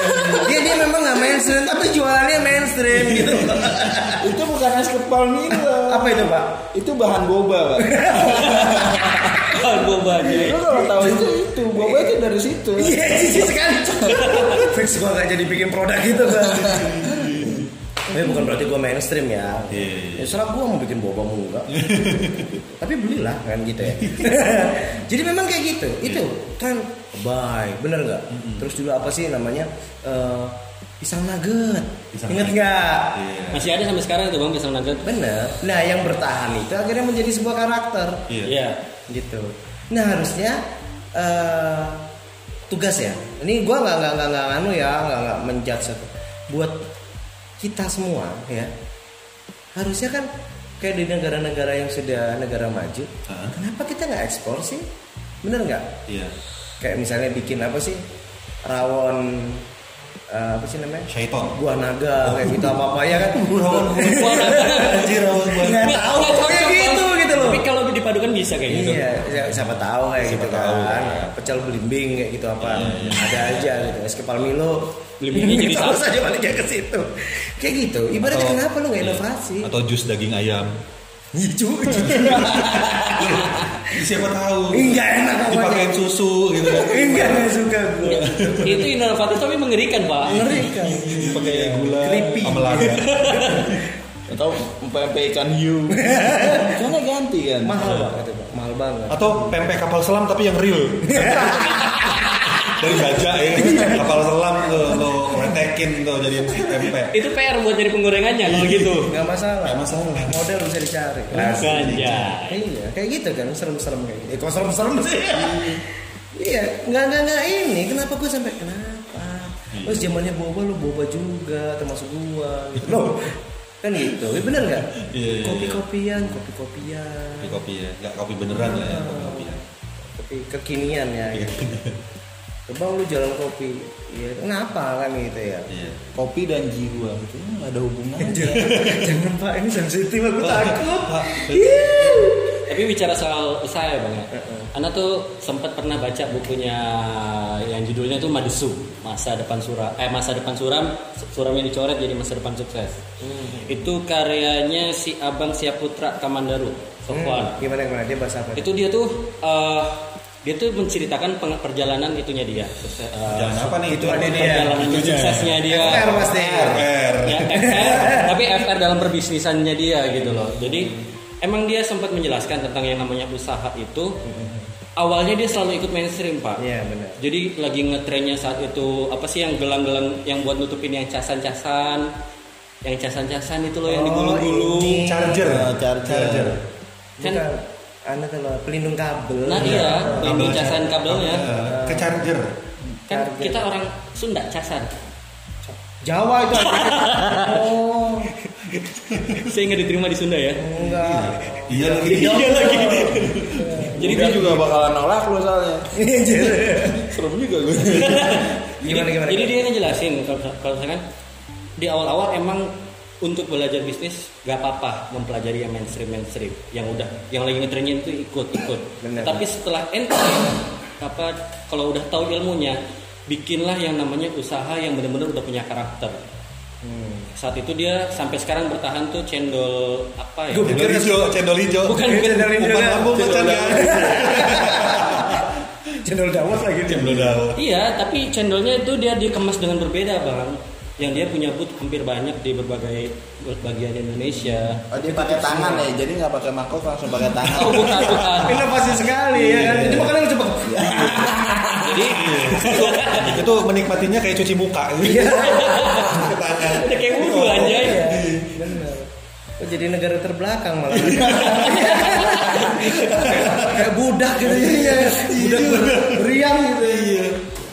Dia dia memang nggak mainstream tapi jualannya mainstream gitu. [laughs] itu bukan es kepal Milo. Apa itu Pak? Itu bahan boba, Pak. [laughs] Kan bobanya Lu kalau tahu itu itu boba itu dari situ. Iya cici sekali. [laughs] Fix gue gak jadi bikin produk gitu Bang. Tapi bukan berarti gue mainstream ya. Iya. Ya serah gue mau bikin boba mau enggak. Tapi belilah kan gitu ya. Jadi memang kayak gitu. Itu tren bye, bener nggak? Terus juga apa sih namanya eh, pisang nugget? Pisang Ingat nugget. nggak? Iya. masih ada sampai sekarang itu bang pisang nugget Bener. Nah yang bertahan itu akhirnya menjadi sebuah karakter Iya. iya gitu. Nah harusnya eh, tugas ya. Ini gua nggak nggak nggak nggak anu ya nggak nggak menjudge satu. Buat kita semua ya harusnya kan kayak di negara-negara yang sudah negara maju, Hah? kenapa kita nggak ekspor sih? Bener nggak? Iya. Kayak misalnya bikin apa sih rawon eh, apa sih namanya? Syaiton. Buah naga kayak gitu apa apa ya kan? [laughs] Anjir Nggak- tahu nggak kayak cocok, gitu gitu loh. tapi kalau dipadukan bisa kayak gitu Iya, ya, siapa tahu kayak Siapa gitu tahu, kan. ya. Pecel belimbing kayak gitu apa. Iya, iya. Ada aja gitu. Es kepal Milo. Belimbingnya jadi [laughs] satu. aja baliknya ke situ. Kayak gitu. Ibaratnya kenapa lu gak iya. inovasi? Atau jus daging ayam. Hijau. [laughs] Siapa tahu. Enggak enak Dipakein pokoknya. susu gitu kan. Enggak enggak suka gue. itu inovatif tapi mengerikan pak Mengerikan. Pakai gula Creepy. sama lada. Atau pempek ikan hiu. Karena ganti kan. Mahal banget itu, Pak. Mahal banget. Atau pempek kapal selam tapi yang real. [laughs] Dari baja ya, [laughs] kapal selam tuh lo retekin tuh jadi pempek. itu PR buat dari penggorengannya kalau gitu Enggak masalah. Nggak masalah. Model bisa dicari. ganja Iya, kayak gitu kan serem-serem kayak gitu. Eh, kok serem-serem sih? iya, nggak nggak nggak ini. Kenapa gue sampai kenapa? Terus zamannya boba lu boba juga, termasuk gua. Gitu. Loh, kan gitu. Eh, bener nggak? Iya, iya, Kopi-kopian, kopi-kopian, Kopi kopi ya, nggak kopi beneran lah ya, kopi kopi ya. kopi kekinian ya. Iya. Gitu. Coba lu jualan kopi, iya. Kenapa kan gitu ya? Iya. Kopi dan jiwa itu nggak ada hubungannya. [laughs] Jangan pak, ini sensitif aku takut. Pak, tapi bicara soal usaha ya bang ya Anda tuh sempat pernah baca bukunya yang judulnya tuh Madesu masa depan suram eh masa depan suram suram yang dicoret jadi masa depan sukses itu karyanya si abang Siaputra Kamandaru Sofwan Gimana gimana dia bahasa apa? itu dia tuh eh, dia tuh menceritakan perjalanan itunya dia eh, Jangan apa nih Itu ada dia. perjalanan Itunya. suksesnya dia FR pasti. R. ya FR tapi FR dalam perbisnisannya dia gitu loh jadi emang dia sempat menjelaskan tentang yang namanya usaha itu awalnya dia selalu ikut mainstream pak Iya benar. jadi lagi ngetrennya saat itu apa sih yang gelang-gelang yang buat nutupin yang casan-casan yang casan-casan itu loh yang Oh, digulung-gulung ini. Charger. Ah, charger. Kan- Bukan. Anu loh, pelindung kabel. Nah iya, pelindung casan kabelnya. Ke charger. Kan Charger. kita orang Sunda casan. Jawa itu. oh, Saya nggak diterima di Sunda ya. enggak. Iya lagi. Iya lagi. Jadi dia juga bakalan nolak lu soalnya. Serem juga gue. Gimana, jadi, gimana, Jadi gimana? dia ngejelasin kalau kalau misalkan di awal-awal emang untuk belajar bisnis gak apa-apa mempelajari yang mainstream mainstream yang udah yang lagi ngetrennya itu ikut ikut. Bener. Tapi setelah ente apa kalau udah tahu ilmunya bikinlah yang namanya usaha yang benar-benar udah punya karakter. Hmm. Saat itu dia sampai sekarang bertahan tuh cendol apa ya? Cendol hijau, cendol hijau. Bukan, Ini bukan. cendol hijau Umpan kan? lambung Cendol ya. Cendol dawet [laughs] lagi. Cendol dawet. Iya, tapi cendolnya itu dia dikemas dengan berbeda, Bang. Yang dia punya booth hampir banyak di berbagai bagian Indonesia. Oh, dia pakai tangan ya, jadi nggak pakai mangkok langsung pakai tangan. [laughs] Oh, bukan, bukan. Inovasi sekali ya kan. Itu makanya coba. Jadi [laughs] Itu menikmatinya kayak cuci muka. [laughs] Iya. Udah kayak wudhu anjay. Iya, benar. Oh, jadi negara terbelakang malah. Kayak budak gitu ya. Budak berian gitu. Iya.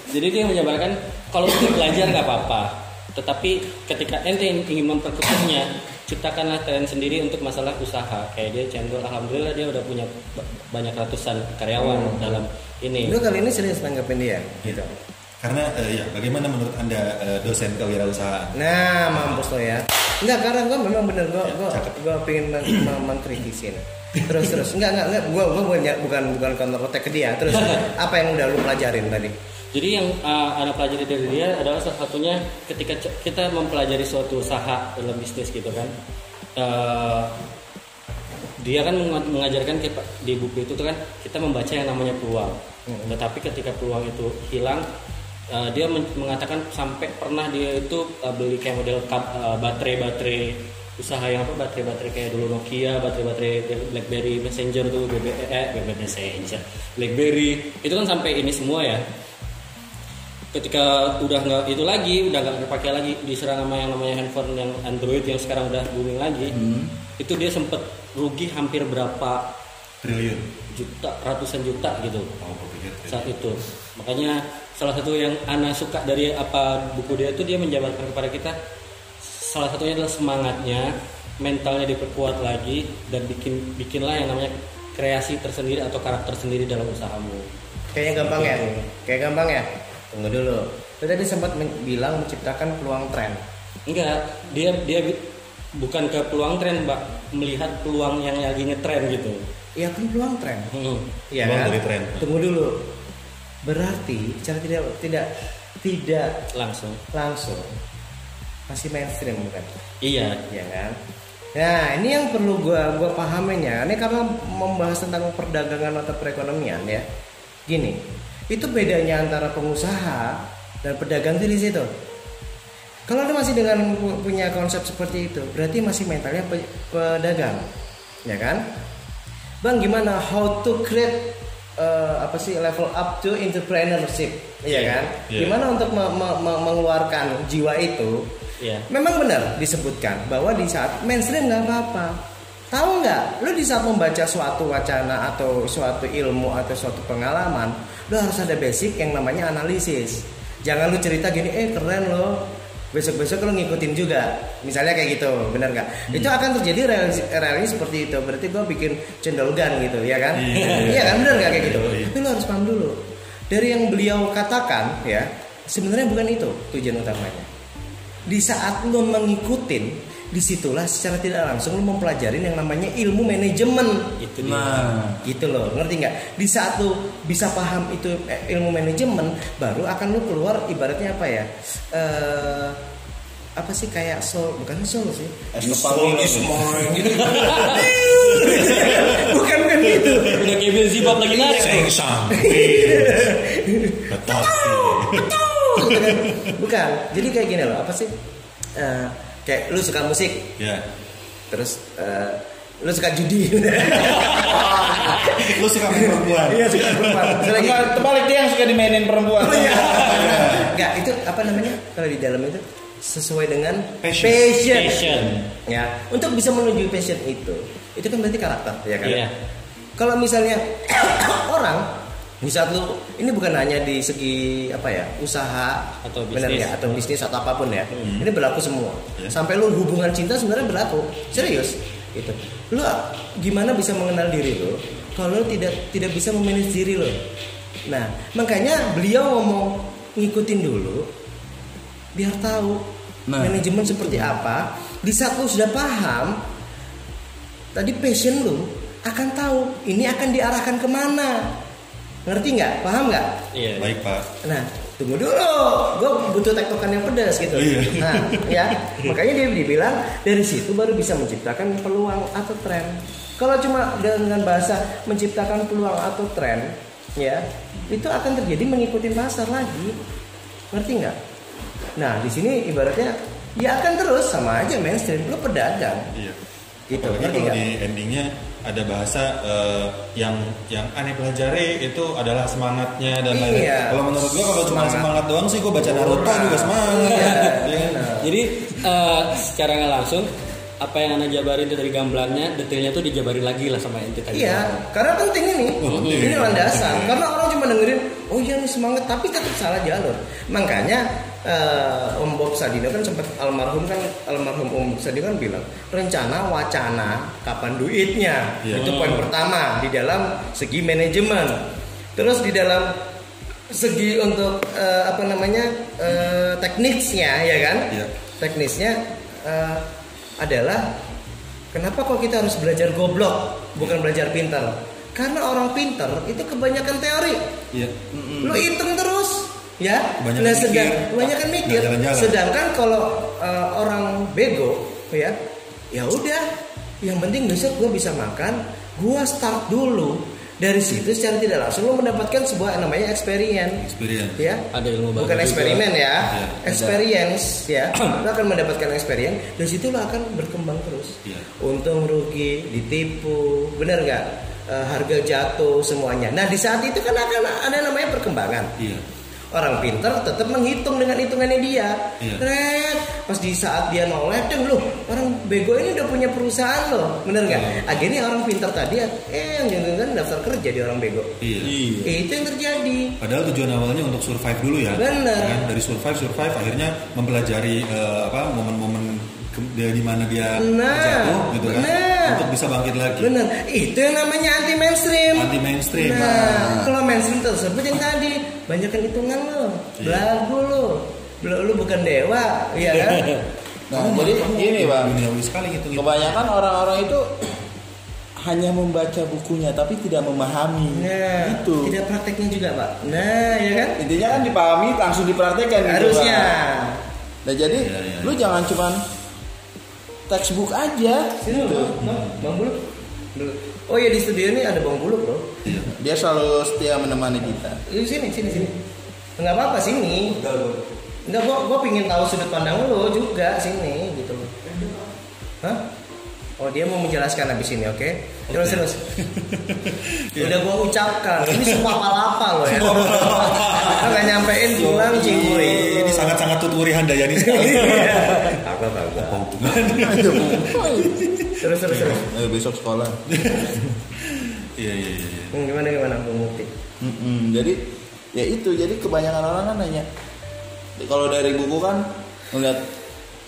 Jadi dia menjabarkan kalau untuk belajar nggak apa-apa, tetapi ketika ente ingin memperkecilnya, ciptakanlah tren sendiri untuk masalah usaha. Kayak dia cendol, alhamdulillah dia udah punya ba- banyak ratusan karyawan dalam ini. Lu kali ini serius tanggapin dia gitu. Karena eh, ya, bagaimana menurut anda eh, dosen kewirausahaan? Nah, mampus lo ya. Enggak, karena gue memang bener gue gue cakep. gue pengen men- men- mengkritisin. Terus terus enggak enggak enggak gue gue bukan bukan bukan counter attack ke dia. Terus [laughs] apa yang udah lu pelajarin tadi? Jadi yang uh, ada pelajari dari dia adalah salah satunya ketika kita mempelajari suatu usaha dalam bisnis gitu kan. Uh, dia kan meng- mengajarkan kita di buku itu tuh kan kita membaca yang namanya peluang. Tetapi ketika peluang itu hilang, uh, dia men- mengatakan sampai pernah dia itu uh, beli kayak model uh, baterai-baterai usaha yang apa baterai-baterai kayak dulu Nokia, baterai-baterai BlackBerry Messenger tuh, BB, eh, BB Messenger, BlackBerry itu kan sampai ini semua ya ketika udah nggak itu lagi udah nggak dipakai lagi diserang sama yang namanya handphone yang Android yang sekarang udah booming lagi itu dia sempet rugi hampir berapa Triliun. juta ratusan juta gitu Oh, saat itu makanya salah satu yang Ana suka dari apa buku dia itu dia menjabarkan kepada kita salah satunya adalah semangatnya mentalnya diperkuat lagi dan bikin bikinlah yang namanya kreasi tersendiri atau karakter sendiri dalam usahamu Kayaknya gampang ya. Kayak gampang ya. Tunggu dulu. Lu tadi sempat men- bilang menciptakan peluang tren. Enggak, dia dia bukan ke peluang tren, Mbak, melihat peluang yang lagi ngetren gitu. Iya kan peluang tren. Hmm. Iya Peluang kan? dari tren. Tunggu dulu. Berarti cara tidak tidak tidak Langsung. langsung masih mainstream bukan? Iya. Iya kan? Nah ini yang perlu gua gua pahamin ya. Ini karena membahas tentang perdagangan atau perekonomian ya. Gini, itu bedanya antara pengusaha dan pedagang itu di situ. Kalau lu masih dengan pu- punya konsep seperti itu, berarti masih mentalnya pe- pedagang, ya kan? Bang, gimana how to create eh, apa sih level up to entrepreneurship, iya kan? Iya. Gimana untuk me- me- me- mengeluarkan jiwa itu Iya. Memang benar disebutkan bahwa di saat mainstream nggak apa-apa. Tahu nggak? Lu di saat membaca suatu wacana atau suatu ilmu atau suatu pengalaman, lu harus ada basic yang namanya analisis. Jangan lu cerita gini, eh keren lo. Besok-besok lu ngikutin juga. Misalnya kayak gitu, benar nggak? Itu akan terjadi realis, realis seperti itu. Berarti gua bikin cendol gun gitu, ya kan? [laughs] Iya kan, benar nggak kayak gitu? Iya. Tapi lu harus paham dulu. Dari yang beliau katakan, ya, sebenarnya bukan itu tujuan utamanya di saat lo mengikutin di situlah secara tidak langsung lo mempelajarin yang namanya ilmu manajemen Itu. Nah, gitu loh ngerti nggak di saat lo bisa paham itu eh, ilmu manajemen baru akan lo keluar ibaratnya apa ya eh apa sih kayak soul bukan soul sih soul is mine gitu [laughs] bukan bukan gitu Udah kayak Bill Zibab lagi narik. Sing tuh. sang. Betul. Kan. bukan jadi kayak gini loh apa sih Eh, kayak lu suka musik Ya. terus eh, lu suka judi [laughs] Lu suka perempuan. iya suka perempuan Enggak, terbalik dia yang suka dimainin perempuan. oh iya enggak itu apa namanya kalau di dalam itu sesuai dengan Passion. passion. Passion. Ya, untuk bisa menuju passion itu, itu kan berarti karakter, ya kan? Iya. Kalau misalnya [coughs] orang di saat lu ini bukan hanya di segi apa ya usaha Atau bisnis. ya atau bisnis atau apa pun ya Hmm. ini berlaku semua Ya. sampai lu hubungan cinta sebenarnya berlaku serius gitu lu gimana bisa mengenal diri lu kalau tidak tidak bisa memanage diri lo nah makanya beliau ngomong ngikutin dulu biar tahu Nah. manajemen seperti apa di saat lu sudah paham tadi passion lu akan tahu ini akan diarahkan ke mana ngerti nggak? Paham nggak? Iya. Baik Pak. nah tunggu dulu. Gue butuh tektokan yang pedas gitu. Iya. nah ya. Makanya dia dibilang dari situ baru bisa menciptakan peluang atau tren. Kalau cuma dengan bahasa menciptakan peluang atau tren ya itu akan terjadi mengikuti pasar lagi. Ngerti nggak? Nah di sini ibaratnya ya akan terus sama aja mainstream. Lu pedagang. Iya. gitu Apalagi ngerti kalau nggak? di endingnya ada bahasa eh, yang yang aneh pelajari itu adalah semangatnya dan lain-lain. Iya. Kalau menurut gua kalau cuma Semangat. doang sih gua baca Naruto juga semangat. Iya, Ya kan? benar. Jadi eh, secara nggak langsung apa yang anda jabarin itu dari gamblarnya, detailnya tuh dijabarin lagi lah sama ente tadi. Iya, karena penting ini. penting. Ini landasan. Karena orang cuma dengerin, oh iya nih semangat, tapi tetap salah jalur. Makanya eh, Om Bob Sadino kan sempat almarhum kan almarhum Om Sadino kan bilang rencana wacana kapan duitnya Iya. itu poin pertama di dalam segi manajemen. Terus di dalam segi untuk eh, apa namanya eh, teknisnya ya kan? Iya. Teknisnya eh, adalah kenapa kok kita harus belajar goblok bukan belajar pintar? Karena orang pintar itu kebanyakan teori. Iya. Lu hitung terus ya. Kebanyakan nah, sedang mikir. kebanyakan mikir. Nggak jalan-jalan. Sedangkan kalau eh, orang bego ya, ya udah. Yang penting besok gue bisa makan. Gua start dulu. Dari situ secara tidak langsung lo mendapatkan sebuah yang namanya experience Experience. ya Ada ilmu baru bukan juga. eksperimen ya Iya. experience ya [clears throat] lo akan mendapatkan experience dari situ lo akan berkembang terus Iya. untung rugi ditipu bener nggak Eh, harga jatuh semuanya nah di saat itu kan akan ada namanya perkembangan Iya. Orang pintar tetap menghitung dengan hitungannya dia Iya. Pas di saat dia nolak dan loh orang bego ini udah punya perusahaan loh bener nggak Iya. akhirnya orang pintar tadi eh yang jangan daftar kerja di orang bego Iya. Eh, itu yang terjadi Padahal tujuan awalnya untuk survive dulu ya. Bener. Kan? Dari survive survive akhirnya mempelajari eh, apa momen-momen dari di mana dia Nah, jatuh gitu kan bener. Untuk bisa bangkit lagi. Bener, itu yang namanya anti mainstream. Anti mainstream. Nah, kalau mainstream tersebut yang tadi banyakan hitungan lo, Iya. belagu lo, Bel- lu bukan dewa, iya kan? [laughs] Nah, jadi gini bang, Duniawi sekali gitu. gitu. kebanyakan orang-orang itu hanya membaca bukunya tapi tidak memahami Nah, itu. tidak prakteknya juga pak. Nah, ya kan? Intinya kan dipahami langsung dipraktekkan gitu, Harusnya. Bang. Nah jadi Iya, iya, lu jangan cuman textbook aja Sini gitu. Bang, bang buluk. Oh ya di studio ini ada bang buluk bro. Dia selalu setia menemani kita. Di sini, sini, sini. Enggak apa-apa sini. Enggak, gua gua pingin tahu sudut pandang lo juga sini gitu loh. Hah? Oh dia mau menjelaskan habis ini, oke? Terus Oke. terus. Udah gua ucapkan, ini semua apa-apa lo ya. Nggak nyampein pulang cinguri. Ini sangat-sangat tuturi Handayani sekali. Kagak kagak. Terus terus terus. Ayo besok sekolah. Iya iya iya. Hmm, gimana gimana Bung Mukti? Mm-mm, jadi ya itu jadi kebanyakan orang kan nanya kalau dari buku kan melihat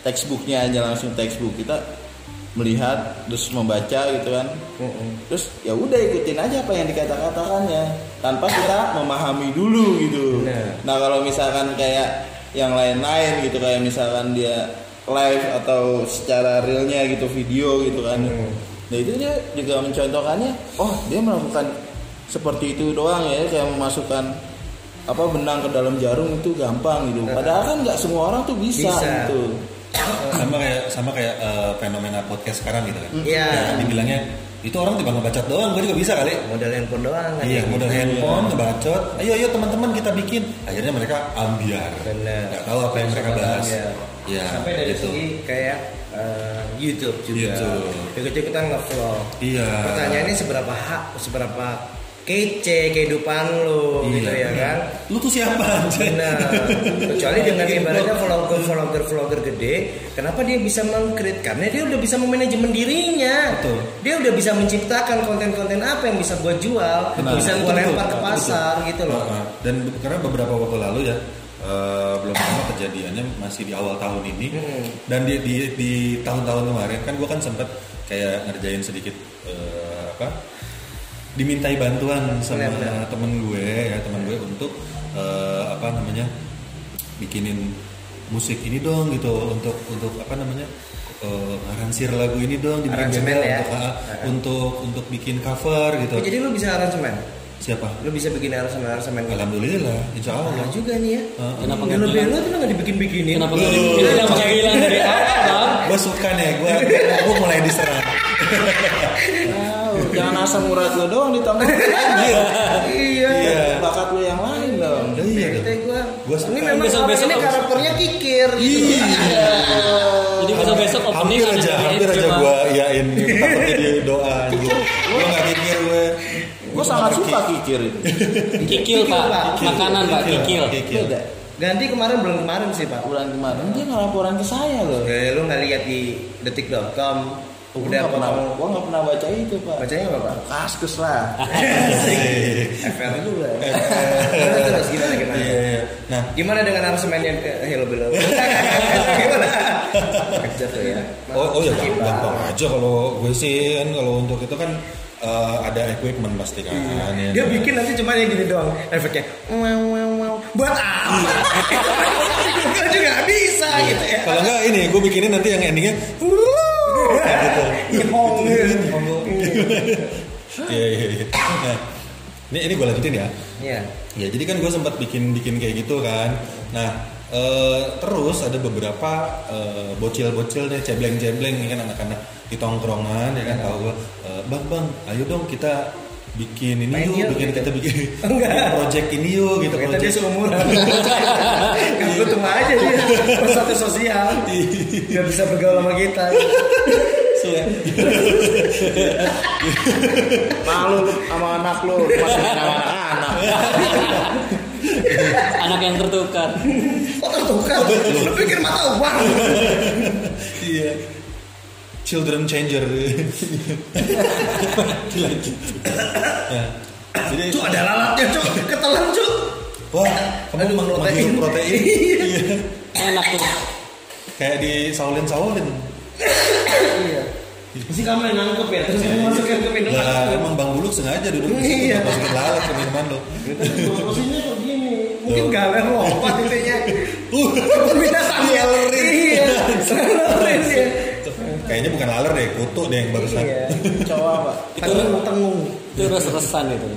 textbooknya aja langsung textbook kita melihat terus membaca gitu kan terus ya udah ikutin aja apa yang dikata-katakannya tanpa kita memahami dulu gitu nah kalau misalkan kayak yang lain-lain gitu kayak misalkan dia live atau secara realnya gitu video gitu kan Hmm. nah itu dia juga mencontohkannya oh dia melakukan seperti itu doang ya kayak memasukkan apa benang ke dalam jarum itu gampang gitu padahal kan nggak semua orang tuh bisa, Bisa. gitu [coughs] Sama kayak sama kayak eh, fenomena podcast sekarang gitu kan. Iya. Ya, kan dibilangnya itu orang tiba ngebacot doang, gue juga bisa kali. Modal handphone doang kan. Iya, modal handphone, ngebacot. Ayo, ayo teman-teman kita bikin. Akhirnya mereka ambiar. Benar. Nggak tahu apa yang mereka bahas. Iya. Iya, Sampai dari gitu. segi kayak eh, YouTube juga. YouTube. Ikut-ikutan nge-vlog. Iya. Pertanyaannya seberapa hak, seberapa kece kehidupan lu gitu ya kan Lu tuh siapa anjay? Nah, kecuali dengan ibaratnya vlogger vlogger vlogger gede, kenapa dia bisa mengkrit? Karena dia udah bisa memanajemen dirinya. Betul. Dia udah bisa menciptakan konten-konten apa yang bisa gua jual, Benar. bisa betul. lempar ke pasar gitu loh. Dan karena beberapa waktu lalu ya eh, belum lama kejadiannya masih di awal tahun ini Hmm. dan di di, di tahun-tahun kemarin kan gue kan sempat kayak ngerjain sedikit eh, apa dimintai bantuan sama benar. temen gue ya temen gue untuk eh, apa namanya bikinin musik ini dong gitu untuk untuk apa namanya eh, aransir lagu ini dong dibikin Aransemen ya. untuk, Ah. untuk untuk bikin cover gitu Oh, jadi lu bisa aransemen? Siapa Lu bisa bikin aransemen-aransemen gitu? Alhamdulillah, insya Allah. Nah, juga nih ya. Heeh. Kenapa Yang nggak lebih bilang? lu tuh nggak dibikin-bikinin. Kenapa nggak di- kenapa nggak bilang dari [laughs] awal bang? Gue suka nih, gue gue mulai diserang. Jangan asam urat lu doang ditambah [laughs] Iya. Iya. bakat lu yang lain dong. Iya. Kita gua. Gua suka. ini memang Besok-besok orang ini karakternya kikir. gitu. Jadi besok besok Hampir aja, hampir aja gue iyain takutnya di doa. Gue. Gue sangat suka kikir itu. [laughs] Kikil pak, makanan pak kikil. Ganti kemarin belum kemarin sih pak. Bulan kemarin dia ngelaporan ke saya loh. Eh, lu nggak lihat di detik.com Gue udah nggak apa pernah, gua nggak pernah baca itu pak. bacanya apa pak? Kaskus lah. [laughs] FR lah. [laughs] Terus terus gimana gimana? Iya, iya. Nah, Gimana dengan aransemennya ke Hello Bello? gimana? Kerja tuh ya. oh, oh ya gampang aja kalau gue sih kan kalau untuk itu kan eh, ada equipment pasti kan. ya. Dia bikin nanti cuma yang gini doang efeknya. Wow wow wow. Buat apa? Kan juga nggak bisa gitu ya. Kalau enggak ini, gue bikinin nanti yang endingnya kayak gitu. Ihong. Iya iya iya. Nah, ini ini gue lanjutin ya. Iya. Ya jadi kan gue sempat bikin bikin kayak gitu kan. Nah eh, terus ada beberapa eh, bocil-bocil nih cebleng-cebleng ya kan anak-anak di tongkrongan ya kan tahu gue eh, bang bang ayo dong kita bikin ini Main yuk, yuk, bikin gitu. kita bikin, [laughs] bikin project ini yuk gitu Kita dia project. seumuran. Kan gue tunggu aja dia. Persatu sosial. Gak bisa bergaul sama kita. Malu lu sama anak lu masih sama anak. [laughs] [laughs] Anak yang tertukar. Oh tertukar. Lu pikir mata uang. Iya. Children changer. Ya. Jadi Cuk ada lalatnya cuk. Ketelan cuk. wah kamu Aduh, meng- protein. menghirup protein. Iya. Enak tuh. Kayak di saulin saulin. Iya. Mesti kamu yang nangkep ya. Terus kamu masukin ke minuman. Lah emang Bang Buluk sengaja duduk di situ Iya. masukin lalat ke minuman lo. Porsinya kok gini. Mungkin Tuh. galer lompat intinya. Uh, ya. Ngelerin. Iya. Ngelerin ya. kayaknya bukan laler deh, kutu deh yang barusan. Iya. Coba pak. Tengung tengung. Itu res-resan itu.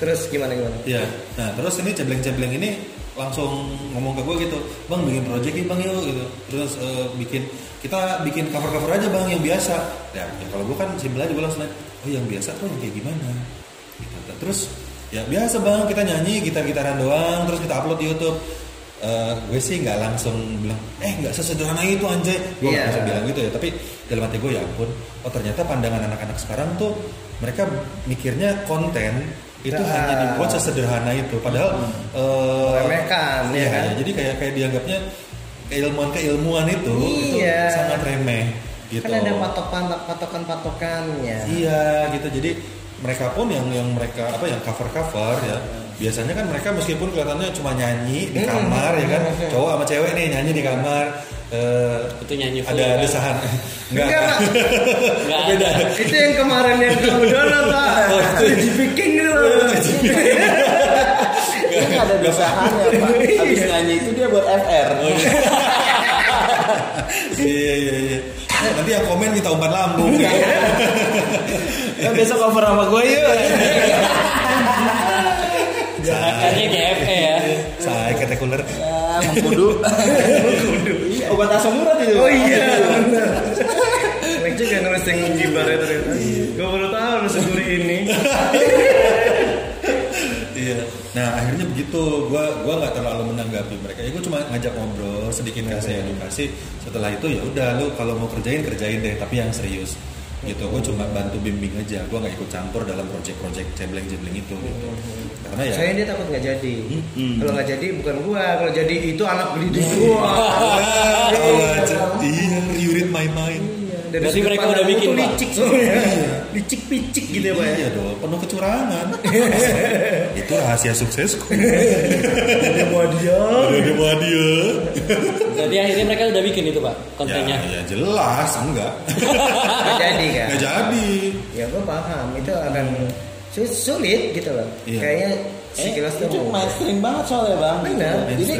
Terus gimana gimana? Iya. Nah terus ini cebleng-cebleng ini langsung ngomong ke gue gitu, bang bikin project nih bang yuk gitu. Terus eh, bikin kita bikin cover-cover aja bang yang biasa. Ya, ya kalau gue kan simpel aja gue langsung nanya, oh yang biasa tuh yang kayak gimana? Gitu. Terus ya biasa bang kita nyanyi gitar-gitaran doang, terus kita upload di YouTube. Eh, gue sih nggak langsung bilang, eh nggak sesederhana itu anjay. Gue Iya. langsung bilang gitu ya. Tapi dalam hati gue ya ampun, oh ternyata pandangan anak-anak sekarang tuh mereka mikirnya konten itu Nah. hanya dibuat sesederhana itu padahal eh, Meremehkan, ya iya, kan? ya, jadi kayak kayak dianggapnya keilmuan keilmuan itu Iya. itu sangat remeh gitu Kan ada patokan patokan patokannya. iya gitu jadi mereka pun yang yang mereka apa yang cover cover ya biasanya kan mereka meskipun kelihatannya cuma nyanyi di Hmm. kamar ya kan cowok sama cewek nih nyanyi di kamar eh, Itu nyanyi full, ada kan? desahan [laughs] Enggak, Pak. Nggak [laughs] beda ada. Itu yang kemarin yang kamu download, Pak. Oh, Itu bikin gitu loh. Ini [laughs] nggak ada dosahannya pak. Abis nyanyi itu dia buat FR. iya iya iya nanti yang komen minta umpan lambung Ya, besok cover sama gue yuk. Akarnya kayak FE ya. saya ketekuler Ya, mengkudu. Iya, Obat asam urat itu. Oh iya, benar. Enak juga nulis yang gibar ya ternyata. Gue baru tahu nulis guri ini. Iya. Nah akhirnya begitu, gua gua nggak terlalu menanggapi mereka. Ya gua cuma ngajak ngobrol, sedikit kasih edukasi. Setelah itu ya udah lu kalau mau kerjain kerjain deh, tapi yang serius. Gitu. Gue cuma bantu bimbing aja. Gue nggak ikut campur dalam project-project cebleng-cebleng itu gitu. Karena ya Saya dia takut nggak jadi. Mm-mm. Kalau nggak jadi bukan gua, kalau jadi itu anak beli [laughs] tahu aja. iya. You read my mind. Iya, dari Berarti mereka udah bikin, tuh Pak? licik soalnya. [laughs] licik picik gitu ya, Pak. ya? iya dong penuh kecurangan [laughs] itu rahasia suksesku Dia mau dia. ada mau dia Jadi akhirnya mereka udah bikin itu pak ya, kontennya. ya jelas enggak [laughs] Nggak jadi kan? nggak jadi Ya gua paham itu akan su- sulit gitu loh. Iya. Kayaknya sekilas tuh itu mainstream banget soalnya bang. Benar. Jadi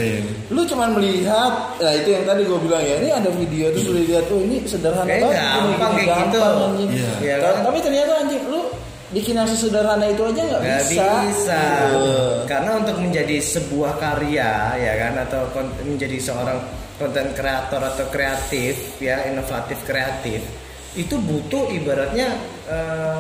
lu cuman melihat, nah itu yang tadi gue bilang ya, ini ada video tuh lu lihat tuh ini sederhana banget, gampang kayak gitu. anjing. Iya Ta- kan? Tapi ternyata anjing lu bikin yang sesederhana itu aja nggak bisa. bisa. Gitu. Karena untuk menjadi sebuah karya ya kan atau menjadi seorang konten kreator atau kreatif ya inovatif kreatif itu butuh ibaratnya eh,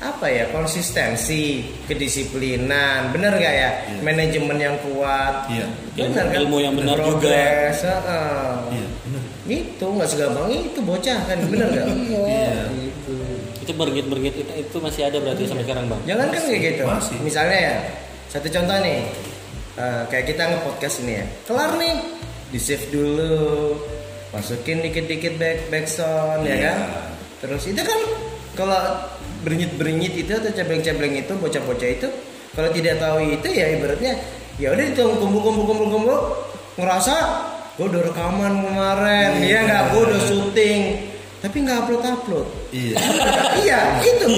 apa ya konsistensi kedisiplinan bener nggak ya manajemen yang kuat Iya. bener kan Ilmu yang benar juga. Iya bener itu nggak segampang itu bocah kan bener nggak [laughs] Iya. Gitu. Itu bergit-bergit itu, itu masih ada berarti sampai sekarang bang. Jangan kan kayak gitu. Masih. Misalnya ya, satu contoh nih, eh, kayak kita nge-podcast ini ya, kelar nih, di save dulu, masukin dikit-dikit back backsound ya Iya. kan. Terus itu kan kalau bernyit-bernyit itu atau cebleng-cebleng itu, bocah-bocah itu, kalau tidak tahu itu ya ibaratnya, ya udah itu kumpul-kumpul-kumpul-kumpul, ngerasa gue udah rekaman kemarin, Iya. ya nggak, gue udah syuting, tapi nggak upload-upload. iya [laughs] iya, itu.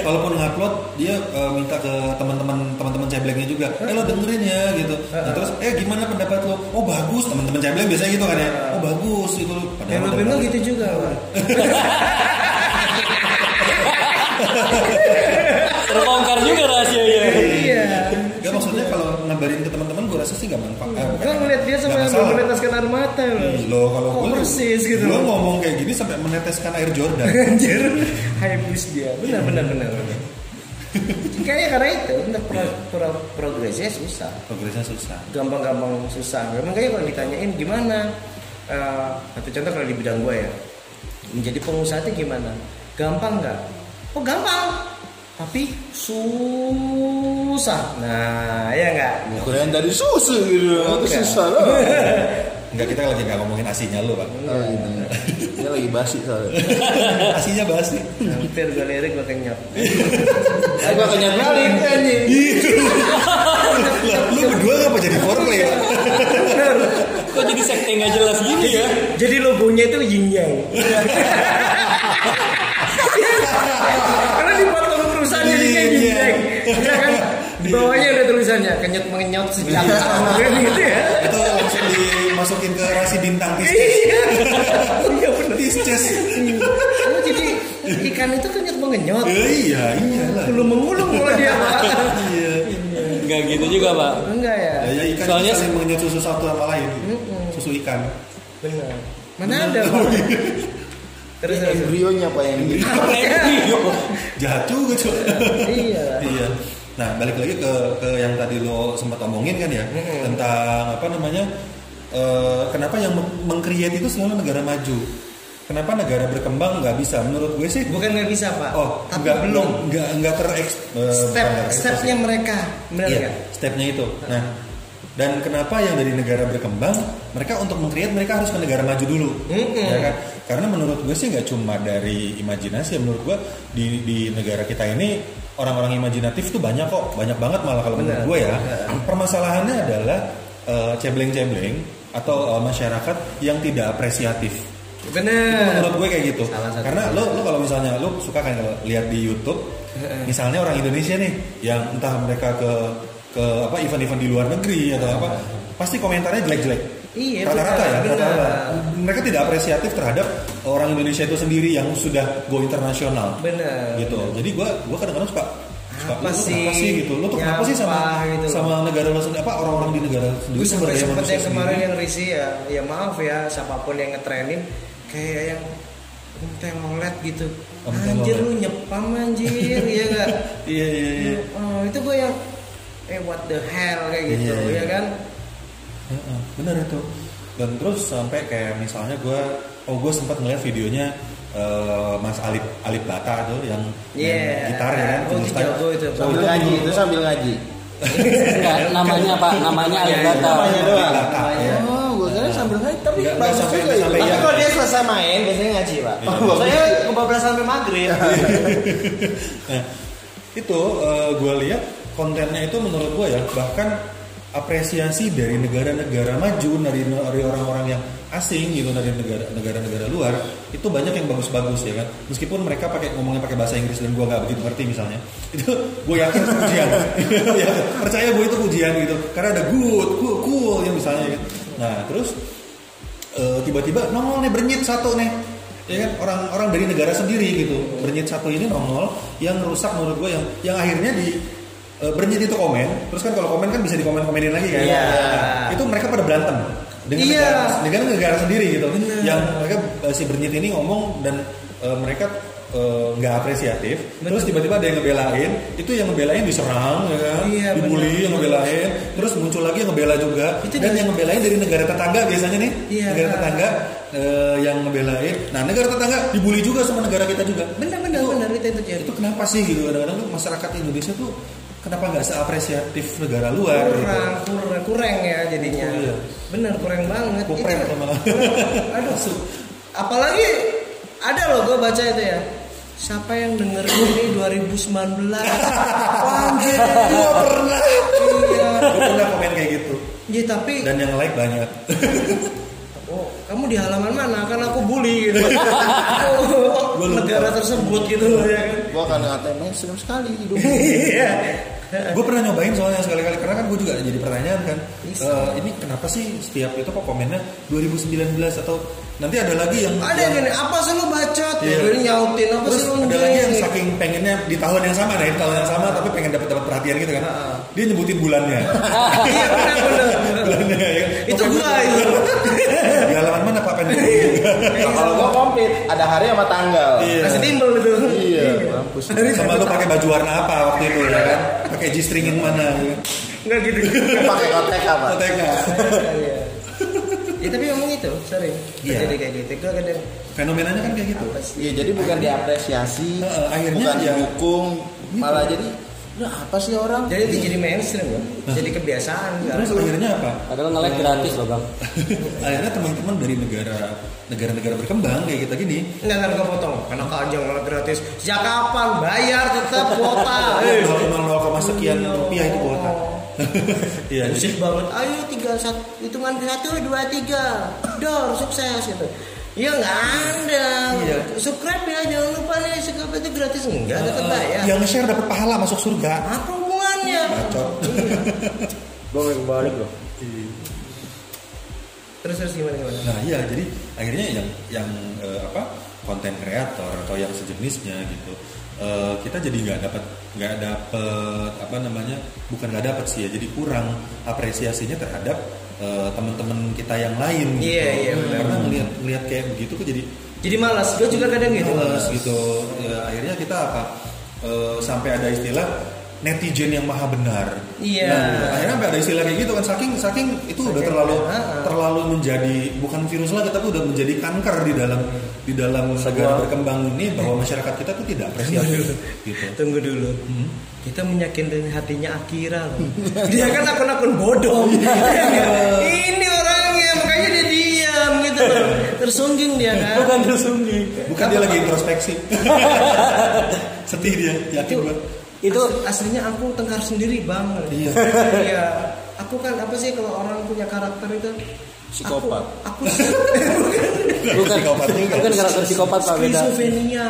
Kalaupun ngupload dia eh, minta ke teman-teman teman-teman ceblengnya juga, eh lo dengerin ya gitu. Nah, terus eh gimana pendapat lo? Oh bagus teman-teman cebleng biasanya gitu kan ya. Oh bagus itu lo. Ya lu bilang gitu juga. [laughs] Terbongkar juga rahasianya. Iya. Gak maksudnya kalau ngabarin ke teman-teman gue rasa sih gak manfaat. Eh, Gue ngeliat dia sampai meneteskan air mata loh. Lo kalau Oh, gue persis gitu. Gue ngomong kayak gini sampai meneteskan air Jordan. Anjir, habis dia. Benar, benar, benar. benar. Kayaknya karena itu untuk pro, pro- progresnya susah. Progresnya susah. Gampang-gampang susah. Memang kayak kalau ditanyain gimana? Eh, satu contoh kalau di bidang gue ya, menjadi pengusaha itu gimana? Gampang nggak? Oh gampang, tapi susah. Nah, ya nggak? Keren tadi susu gitu, itu susah loh. Enggak [laughs] kita lagi nggak ngomongin asinya lo pak. Oh, gitu. Dia lagi basi soalnya. [laughs] Asinya basi. Hampir gue lirik gue kenyot. Eh, gua kenyat balik anjing. [laughs] Lu berdua ngapa jadi foreplay ya? Kok jadi sekte nggak jelas gini ya? Jadi logonya itu yin yang. Karena di patung perusahaan jadi kayak yin yang. Ya kan? Di bawahnya ada tulisannya kenyot mengenyot sejahtera kan gitu ya. Itu langsung dimasukin ke rasi bintang tisces. Iya. Iya benar. Oh, jadi ikan itu kenyot mengenyot. Eh, iya, iyalah. Belum mengulung kalau dia Pak. Iya. Nggak gitu juga pak. Enggak ya? Ya, ikan Soalnya- saling mengenyot susu satu sama lain. Susu ikan. Benar. Mana ada Pak? Terus terus. Embrionya apa yang gitu? [laughs] Jahat juga cuy. Iya. iya. Nah balik lagi ke ke yang tadi lo sempat omongin kan ya tentang apa namanya eh, kenapa yang meng- meng-create itu selalu negara maju. Kenapa negara berkembang nggak bisa? Menurut gue sih Bukan nggak bisa Pak. Oh, tapi nggak belum. nggak nggak tereks eh, Step stepnya mereka. Benar Iya, stepnya itu. Nah, dan kenapa yang dari negara berkembang, mereka untuk meng-create mereka harus ke negara maju dulu, Mm-mm. ya kan? Karena menurut gue sih nggak cuma dari imajinasi, menurut gue di di negara kita ini orang-orang imajinatif tuh banyak kok, banyak banget malah kalau menurut gue ya. Permasalahannya adalah eh, cebleng-cebleng atau eh, masyarakat yang tidak apresiatif. Benar. Menurut gue kayak gitu. Salah satu. Karena lo lo kalau misalnya lo suka kan kalau lihat di YouTube, misalnya orang Indonesia nih yang entah mereka ke ke apa event-event di luar negeri atau apa, pasti komentarnya jelek-jelek. Iya, Rata-rata ya, rata-rata. Mereka tidak apresiatif terhadap orang Indonesia itu sendiri yang sudah go internasional. Benar. Gitu. Jadi gue gue kadang-kadang suka suka, Apa lu sih? kenapa sih gitu? Lo tuh kenapa sih sama gitu. sama negara lo sendiri apa orang-orang di negara sendiri Gue sempet manusia yang kemarin sendiri? yang risih ya, ya maaf ya, siapa pun yang ngetrenin kayak yang telolet gitu. Om Anjir lu nyepam anjir, iya gak? [laughs] Iya iya iya. Oh, itu gue yang eh what the hell kayak gitu, Iya, iya. ya kan? Heeh, bener itu dan terus sampai kayak misalnya gue oh gue sempat ngeliat videonya eh, Mas Alip Alip Bata tuh yang main gitar ya kan Oh, itu jago itu. Oh, Sambil itu ngaji itu sambil ngaji. Enggak, namanya Pak, namanya Iya, Alibata. namanya doang. Bata, ya. Oh, gue kira sambil ngaji tapi nggak bagus sampai- juga sampai Tapi Iya. kalau dia selesai main biasanya ngaji pak. Iya. Saya kebablasan sampai maghrib. [laughs] Nah, itu gue lihat kontennya itu menurut gue ya bahkan apresiasi dari negara-negara maju dari orang-orang yang asing gitu dari negara negara-negara luar itu banyak yang bagus-bagus ya kan? Meskipun mereka pakai ngomongnya pakai bahasa Inggris dan gue nggak begitu ngerti misalnya. [laughs] Itu gue yakin itu ujian. [laughs] Ya, percaya gue itu ujian gitu. Karena ada good cool, cool yang misalnya gitu. nah terus eh, tiba-tiba nongol nih bernyit satu nih. Ya kan? Orang-orang dari negara sendiri gitu. Bernyit satu ini nongol yang rusak menurut gue yang yang akhirnya di eh, bernyit itu komen terus kan kalau komen kan bisa dikomen komenin lagi kan. Iya. Nah, itu mereka pada berantem dengan Iya. negara dengan negara sendiri gitu. Bener. yang mereka eh, si bernyit ini ngomong dan eh, mereka nggak apresiatif. Terus tiba-tiba ada yang ngebelain. Itu yang ngebelain diserang ya. Kan Iya, dibully bener. yang ngebelain. Terus muncul lagi yang ngebela juga. Itu dan dari- yang ngebelain dari negara tetangga biasanya nih. Iya. negara tetangga eh, yang ngebelain. Nah negara tetangga dibully juga sama negara kita juga. Benar benar Itu- benar itu itu itu kenapa sih gitu? Kadang-kadang tuh masyarakat Indonesia tuh kenapa nggak seapresiatif negara luar gitu kurang kurang kurang ya jadinya. Oh, iya. Bener kurang banget. Malah. Aduh. Apalagi ada loh gue baca itu ya. Siapa yang dengerin ini 2019? [laughs] Anjir. Gua pernah Iya. Gua pernah komen kayak gitu Ya tapi dan yang like banyak [laughs] oh, kamu di halaman mana? Kan aku bully gitu. [laughs] oh, Gua negara tersebut gitu loh ya kan. Gue akan ngatain mainstream sekali hidup. Iya. Gue pernah nyobain soalnya sekali-kali karena kan gue juga jadi pertanyaan kan eh, ini kenapa sih setiap itu kok komennya 2019 atau nanti ada lagi yang Ada yang gini, apa sih lu bacot? Iya. Ya, ini nyautin apa terus sih lu ada lagi yang saking pengennya di tahun yang sama nah di tahun yang sama tapi pengen dapat dapat perhatian gitu kan Ha-ha. dia nyebutin bulannya [laughs] Iya benar [laughs] benar. bulannya ya? Itu gua itu. di halaman mana pak pengen Nah, kalau gue komplit ada hari sama tanggal. Iya. Kasih timbel itu. Iya, mampus. sama lu pakai baju warna apa waktu itu ya kan pakai G-string yang mana ya? Enggak gitu. Pakai kotek apa? OTK Iya. Ya tapi memang itu sering Iya. terjadi kayak gitu. Gue kadang fenomenanya kan kayak gitu? Iya, jadi bukan diapresiasi, Heeh, akhirnya bukan ya- didukung, malah jadi Nah, apa sih orang? Jadi itu jadi mainstream loh. Jadi kebiasaan. terus akhirnya apa Padahal nge-like gratis loh bang. [laughs] akhirnya teman-teman dari negara negara-negara berkembang kayak kita gini Enggak enggak gue potong. Karena keranjang malah gratis. Sejak kapan bayar tetap kuota? [laughs] Eh. 0,0 sekian rupiah itu kuota [laughs] iya Musik banget. Ayo tiga satu hitungan satu dua tiga. Dor sukses gitu. Iya nggak ada. Iya. Subscribe ya jangan lupa nih subscribe itu gratis enggak tetap bayar. yang nge-share dapat pahala masuk surga Apa hubungannya? Bacot. Gue mau kebalik loh. Terus terus gimana gimana? nah iya jadi akhirnya yang yang eh, apa konten kreator atau yang sejenisnya gitu eh, kita jadi nggak dapat nggak dapet apa namanya bukan nggak dapat sih ya jadi kurang apresiasinya terhadap eh, teman-teman kita yang lain gitu. Iya, iya, benar. karena ngelihat ngelihat kayak begitu kok jadi Jadi malas. Gue juga kadang gitu. males gitu ya, akhirnya kita apa eh, sampai ada istilah netizen yang maha benar Iya. Nah, akhirnya sampai ada istilah kayak gitu kan saking saking itu udah Saking terlalu benar, ha-ha. terlalu menjadi bukan virus lagi tapi udah menjadi kanker di dalam di dalam negara berkembang ini bahwa masyarakat kita tuh tidak apresiatif [laughs] gitu Tunggu dulu. Kita meyakinkan hatinya Akira loh. Dia kan akun-akun bodoh. Ini orangnya makanya dia diam gitu loh. Tersungging dia kan. Bukan tersungging. bukan dia lagi introspeksi sedih dia yakin Itu- Itu As- aslinya aku tengkar sendiri banget. Iya. Iya. Aku kan apa sih kalau orang punya karakter itu Psikopat. Aku, aku [laughs] bukan Psikopat juga. bukan karakter psikopat pak beda. skizofrenia.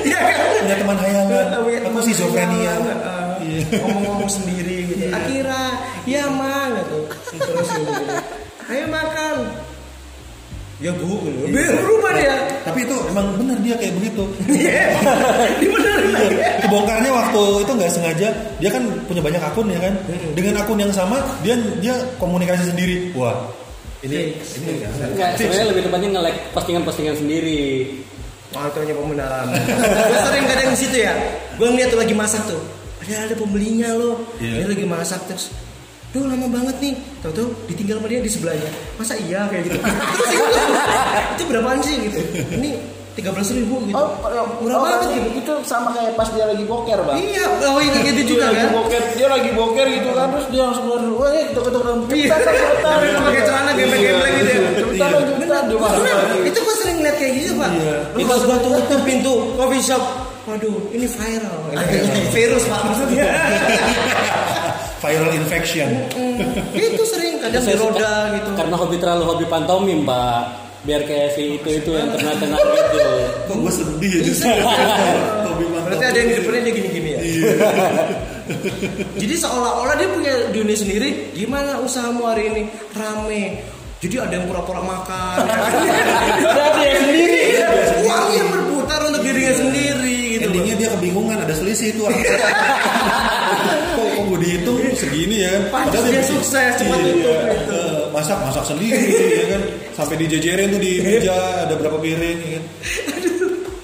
Iya kan? punya teman hayalan Punya aku schizophrenia hayalan, Iya. ngomong-ngomong sendiri gitu. Akira, ya ma gitu. Terus gitu. Ayo makan. Ya bu, berubah dia. tapi itu emang benar dia kayak begitu Iya, [laughs] dibenerin lagi. kebongkarnya waktu itu nggak sengaja dia kan punya banyak akun ya kan dengan akun yang sama dia dia komunikasi sendiri wah ini Fix. ini Enggak, sebenarnya lebih tepatnya nge-like postingan-postingan sendiri. Wah, itu hanya pembenaran. [laughs] gue sering kadang di situ ya. Gue ngeliat tuh lagi masak tuh. Ada ada pembelinya loh. Iya. Dia lagi masak terus. Duh lama banget nih, tahu-tahu ditinggal sama dia di sebelahnya. Masa iya kayak gitu? [laughs] Terus itu, itu berapaan sih gitu? Ini tiga belas ribu gitu. Oh, murah banget gitu. Itu sama kayak pas dia lagi boker, Bang. Iya, oh iya gitu juga dia lagi kan? boker, dia lagi boker gitu kan terus dia langsung keluar dulu. Wah, eh, ketuk-ketuk dalam Iya. Pakai celana gembleng-gembleng gitu ya. Cepetan, cepetan itu gue sering lihat kayak gitu pak. Pas gua tutup pintu coffee shop, waduh ini viral. Virus pak maksudnya. [laughs] Viral infection. itu sering kadang di roda gitu. Karena hobi terlalu hobi pantomim, Mbak. Biar kayak si itu itu yang ternak-ternak gitu. [laughs] Kok gue sedih ya justru. Hobi mantap. Berarti ada yang di depannya dia gini-gini ya. [laughs] Jadi seolah-olah dia punya dunia sendiri. Gimana usahamu hari ini? Rame. Jadi ada yang pura-pura makan. [laughs] Ada dia sendiri. Iya, Uangnya berputar untuk dirinya sendiri gitu. Endingnya dia kebingungan ada selisih itu orang. kok kok gue dihitung segini ya. Kan? Padahal dia sukses, cepat Iya, tutup, eh, masak masak sendiri [laughs] ya kan. Sampai dijejerin tuh di meja ada berapa piring ya kan.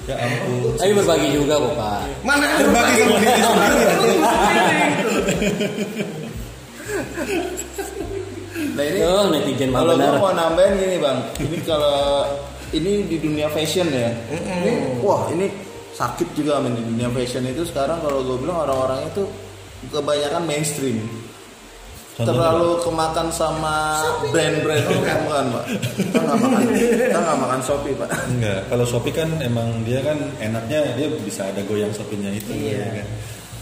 Ya ampun. Tapi berbagi juga kok, Pak. Mana Berbagi sama diri sendiri nanti. Nah ini Oh, netizen kalau benar. gue mau nambahin gini bang, ini kalau ini di dunia fashion ya, ini wah ini sakit juga men di dunia fashion itu. Sekarang kalau gue bilang orang-orang itu kebanyakan mainstream. Contohnya terlalu kemakan sama brand-brand [laughs] oh, bukan, bukan pak kita nggak makan kita nggak makan Shopee pak enggak kalau Shopee kan emang dia kan enaknya dia bisa ada goyang Shopee-nya itu Iya. ya kan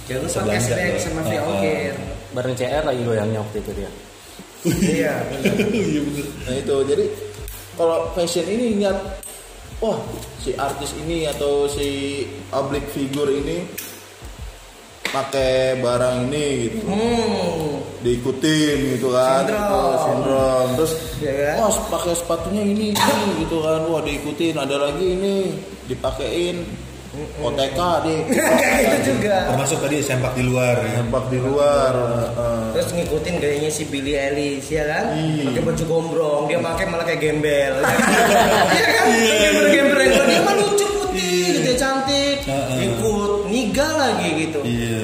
Jangan lupa cashback sama ah. ongkir. Bareng CR lagi goyangnya waktu itu dia. Iya. [laughs] iya bener nah itu jadi kalau fashion ini ingat wah si artis ini atau si public figure ini pakai barang ini gitu Hmm. diikutin gitu kan Sindrom. Oh, sindrom terus Iya kan? wah pakai sepatunya ini ini gitu kan wah diikutin ada lagi ini dipakein OTK di [laughs] Kayak gitu juga. termasuk tadi sempak di luar ya sempak di luar. Terus ngikutin gayanya si Billy Eilish ya kan? Iya. Pakai baju gombrong, dia pakai malah kayak gembel. [laughs] Iya kan? Pakai bergembreng, dia mah lucu putih, gitu cantik. Ikut niga lagi gitu. iya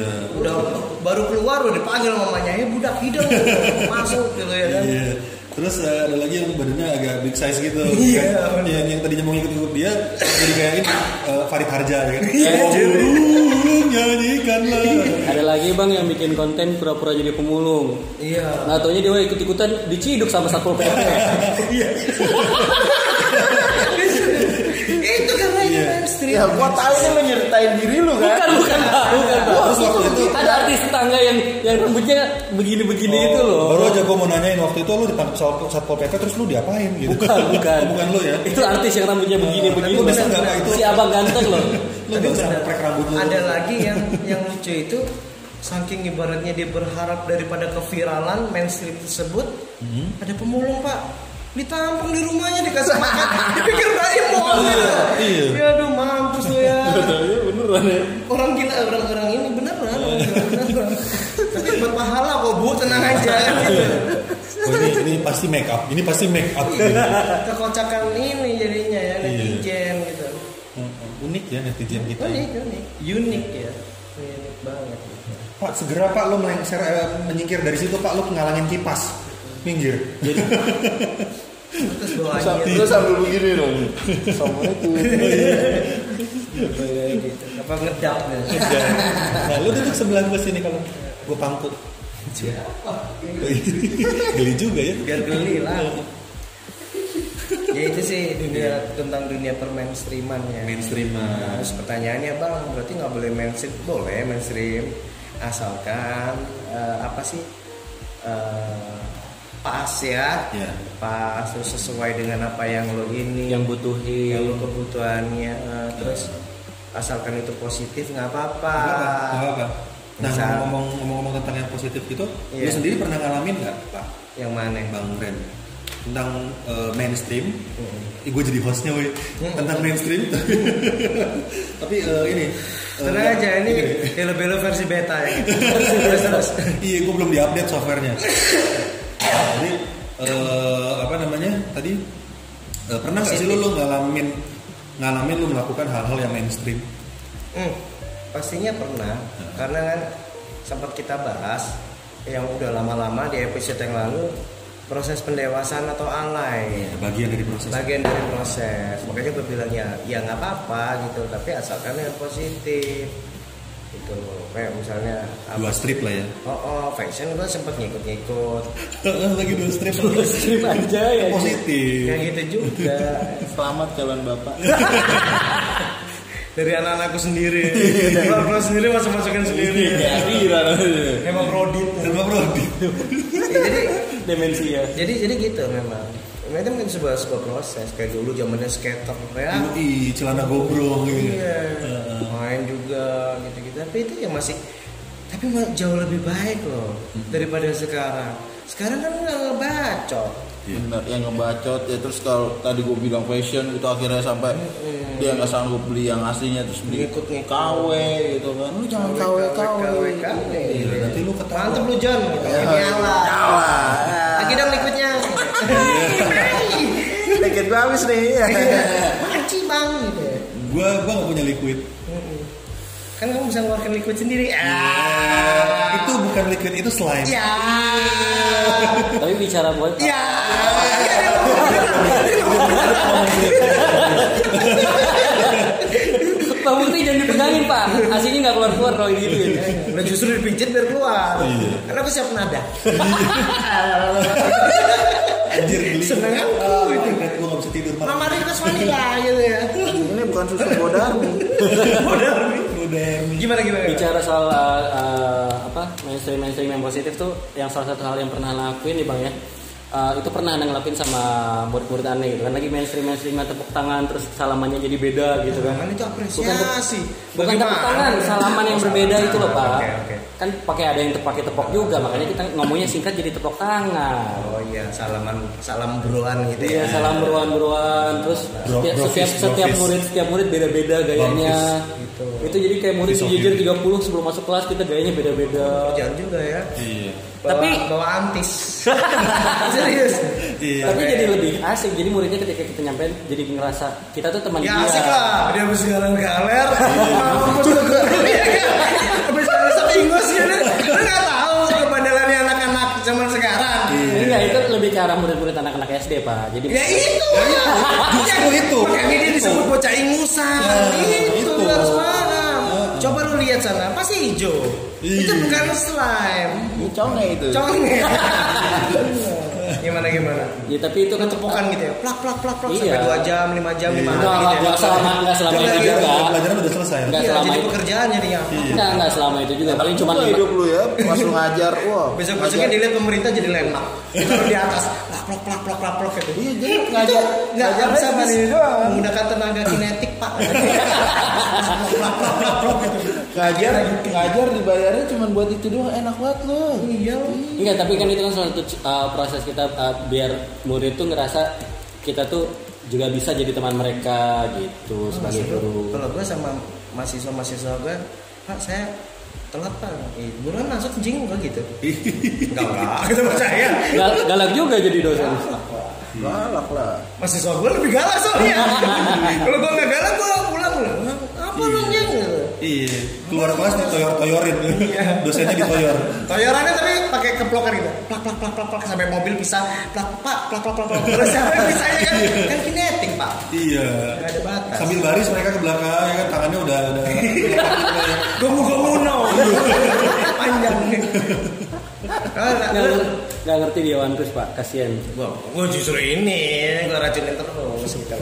baru keluar udah dipanggil mamanya, "Eh budak hidung." [laughs] Masuk gitu ya kan. Iya. Terus eh, ada lagi yang badannya agak big size gitu. [laughs] Iya, Kan? bener. yang, yang tadinya mau ikut-ikut dia jadi kayak ini eh, Farid Harja ya kan. Iya, Oh, burung nyanyikanlah. Ada lagi bang yang bikin konten pura-pura jadi pemulung. Iya. Nah, taunya dia ikut-ikutan diciduk sama satpol pp. [laughs] Itu karena ini Iya. ya gua tahu ini lo nyeritain diri lu kan bukan, bukan, Pak. bukan. Pak. Terus waktu itu Ada artis tetangga yang yang rambutnya begini-begini itu loh. Baru aja gue mau nanyain waktu itu lu ditangkap satpol satpol pp terus lu diapain gitu? Bukan, [laughs] bukan. Oh, bukan lu ya? Itu artis yang rambutnya begini-begini. Lu bisa nggak, Pak, itu? Si abang ganteng loh. [laughs] Lu usah prek rambut lu. Ada lagi yang yang lucu itu saking ibaratnya dia berharap daripada keviralan mainstream tersebut ada pemulung pak ditampung di rumahnya dikasih makan [laughs] dipikir Doraemon gitu Iya. ya aduh mampus lu ya Iya beneran ya orang gila orang-orang ini beneran tapi buat pahala kok bu tenang aja gitu. [laughs] Oh, ini ini pasti make up. Ini pasti make up. gitu. kekocakan ini jadinya ya netizen gitu Heeh. Unik ya netizen kita. unik unik unik ya unik banget Pak segera Pak lo melengsar eh, menyingkir dari situ Pak lo ngalangin kipas. Minggir. terus Terus, doanya terus sambil begini dong [laughs] Assalamualaikum gitu apa ngedap gitu Nah, lu duduk sebelah gue sini kalau gue pangku. Geli juga ya. biar geli lah. Ya itu sih dunia tentang dunia permainstreaman ya. Mainstreaman. terus pertanyaannya bang berarti nggak boleh mainstream? Boleh mainstream. Asalkan eh, apa sih eh, pas ya Iya. pas terus sesuai dengan apa yang lo ini Yang yang butuhin. lo kebutuhannya eh, terus asalkan itu positif nggak apa-apa Nggak apa-apa. Nah Misal- ngomong ngomong tentang yang positif gitu, Iya. lu sendiri pernah ngalamin nggak Pak yang mana Bang Ren tentang eh, mainstream? Ih, gue jadi hostnya woi tentang mainstream. [laughs] Tapi eh, ini. Tenang aja ini belo-belo versi beta ya. [laughs] terus terus. iya, gue belum diupdate softwarenya. [laughs] Jadi eh, apa namanya tadi eh, pernah nggak sih lu, lu ngalamin ngalamin lu melakukan hal-hal yang mainstream? Hmm, pastinya pernah. Karena kan sempat kita bahas yang udah lama-lama di episode yang lalu proses pendewasaan atau alay. Ya, bagian dari proses. bagian dari proses. Makanya gue bilang ya ya nggak apa-apa gitu. Tapi asalkan yang positif itu kayak misalnya Dua strip lah ya. oh, oh fashion gue sempet ngikut-ngikut Lagi dua strip. Strip aja ya. Positif. kayak gitu juga Selamat kawan bapak. [laughs] dari anak-anakku sendiri kalau sendiri masuk masukin sendiri Ya, kira. emang prodit Sama Brody. jadi Demensia. jadi jadi gitu memang itu kan sebuah sebuah proses. Kayak dulu zamannya skater ya. Ih, celana gombrong gitu. iya. Main juga gitu gitu tapi itu ya masih tapi jauh lebih baik loh daripada sekarang. Sekarang kan nggak ngebacot. Bener, yang ngebacot ya terus kalau tadi gue bilang fashion itu akhirnya sampai dia nggak sanggup beli yang aslinya terus beli Ngikut-ngikut. KW gitu kan. Lu jangan KW KW. Iya, nanti lu ketawa. mantep lu John. Gitu. nyala. Nyala. lagi dong liquidnya [laughs] Dikit gue habis nih. [laughs] panci bang gitu Gua gua nggak punya liquid. kan kamu bisa ngeluarkan liquid sendiri. Ah. Itu bukan liquid, itu slime. ya [laughs] Tapi bicara buat [laughs] ya Pak Bukti jangan dipegangin Pak. Aslinya nggak keluar keluar kalau gitu. ya. udah justru dipijit biar keluar karena aku siap nada Anjir geli. Seneng aku Ah, itu. Gua nggak bisa tidur malam. Mama Rinkas Vanilla gitu ya Ini bukan susu bodarmi. [laughs] Udah. gimana gimana Bicara soal uh, uh, apa mainstream mainstream yang positif tuh, yang salah satu hal yang pernah lakuin nih bang ya. Uh, itu pernah anda ngelakuin sama murid-murid aneh gitu kan lagi mainstream mainstreamnya tepuk tangan terus salamannya jadi beda gitu kan Kan itu bukan apresiasi bukan tepuk tangan salaman yang berbeda itu loh pak Oke, oke. kan pakai ada yang pakai tepok juga makanya kita ngomongnya singkat jadi tepok tangan Oh iya, salaman salam broan gitu Iya ya. salam beruan-beruan terus Bro- setiap, brofis, setiap, setiap brofis. murid setiap murid beda-beda gayanya Gitu. itu jadi kayak murid gitu. 30 sebelum masuk kelas kita gayanya beda-beda Jangan juga ya. Iya. Bawa, Tapi- bawa antis. [laughs] Serius. Iya. tapi jadi lebih asik jadi muridnya ketika kita nyampein jadi ngerasa kita tuh teman Ya dia asik lah, dia habis jalan galer, mampus ke guru [laughs] [laughs] ya kan. Habis bahasa Inggris ya, lu lu nggak tahu kebandelannya anak-anak zaman sekarang. enggak itu lebih ke arah murid-murid anak-anak SD pak jadi Ya itu ya. Justru itu. Makanya dia disebut bocah ingusan. Lihat sana, pasti hijau. Iya. Itu bukan slime. Ini conge itu. Conge. gimana gimana? ya tapi itu kan Tepukan gitu ya. Plak plak plak plak Iya. sampai 2 jam, 5 jam, 5 enggak hari enggak gitu enggak ya. selama enggak selama itu juga Pelajaran udah selesai. Enggak Iya, selama jadi itu. pekerjaan jadinya. enggak enggak selama itu juga paling cuma hidup lu ya, langsung ngajar. Wah. Besok besoknya dilihat pemerintah jadi. Ditaruh di atas. Plak plak plak plak plak plak gitu. Iya, jadi ngajar ngajar medis. ini doang. Menggunakan tenaga kinetik pak. [laughs] plak plak plak plak gitu. Ngajar, ngajar dibayarnya cuma buat itu doang enak banget lu. Iya. Enggak, tapi kan itu kan salah satu uh, proses kita uh, biar murid tuh ngerasa kita tuh juga bisa jadi teman mereka gitu sebagai guru. Kalau gue sama mahasiswa-mahasiswa gue, Pak saya telat pak. Eh, buruan masuk jing enggak gitu. [laughs] Enggak lah, kita percaya. Gal- galak juga jadi dosen. Galak lah. Mahasiswa gue lebih galak soalnya. [laughs] Kalau gue nggak galak gue pulang. Apa lu jing? Iya. Keluar kelas nih toyor toyorin. Dosennya ditoyor. Toyorannya tapi pakai keplokan gitu. Plak plak plak plak plak sampai mobil pisah. Plak plak plak plak plak. Terus sampai pisahnya kan kan kinetik pak. Iya. Gak ada batas. Sambil baris mereka ke belakang ya kan tangannya udah udah Gomu gomu no. Panjang. Oh, Nggak, ngerti- nggak ngerti dia One Piece pak, kasian. Gua, gua justru ini gua racunin terus gitu.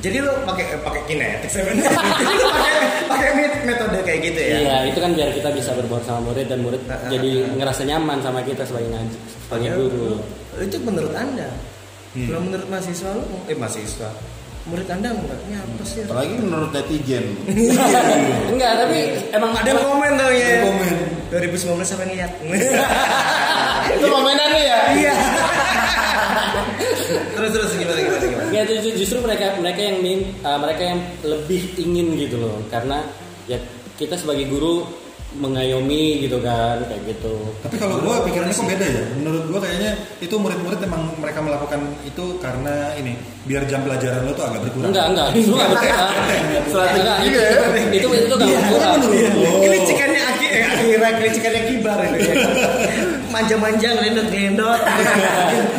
Jadi lu pakai pakai kinetik sebenarnya. Jadi pakai pakai met- metode kayak gitu ya. Iya, itu kan biar kita bisa berbaur sama murid dan murid Ah, ah, jadi ah. ngerasa nyaman sama kita sebagai ngaji, sebagai guru. Itu menurut Anda. Kalau menurut mahasiswa lu eh mahasiswa. Murid Anda enggak? Ini apa sih? Apalagi menurut netizen. [laughs] Enggak, tapi emang Ada yang komen tuh ya. Komen. 2019 sampai lihat. [laughs] itu komenannya ya. Iya. [laughs] terus terus gimana gimana gimana? Ya justru mereka mereka yang min, uh, mereka yang lebih ingin gitu loh karena ya kita sebagai guru mengayomi gitu kan kayak gitu. Tapi kalau gua pikirannya kok beda ya. Menurut gua kayaknya itu murid-murid emang mereka melakukan itu karena ini biar jam pelajaran lo tuh agak berkurang. Enggak enggak itu enggak berkurang. Strategi Enggak, itu, juga ya. itu itu enggak berkurang. Kelicikannya aki, eh, akhirnya kelicikannya kibar itu ya. manja-manja ngelendot-ngelendot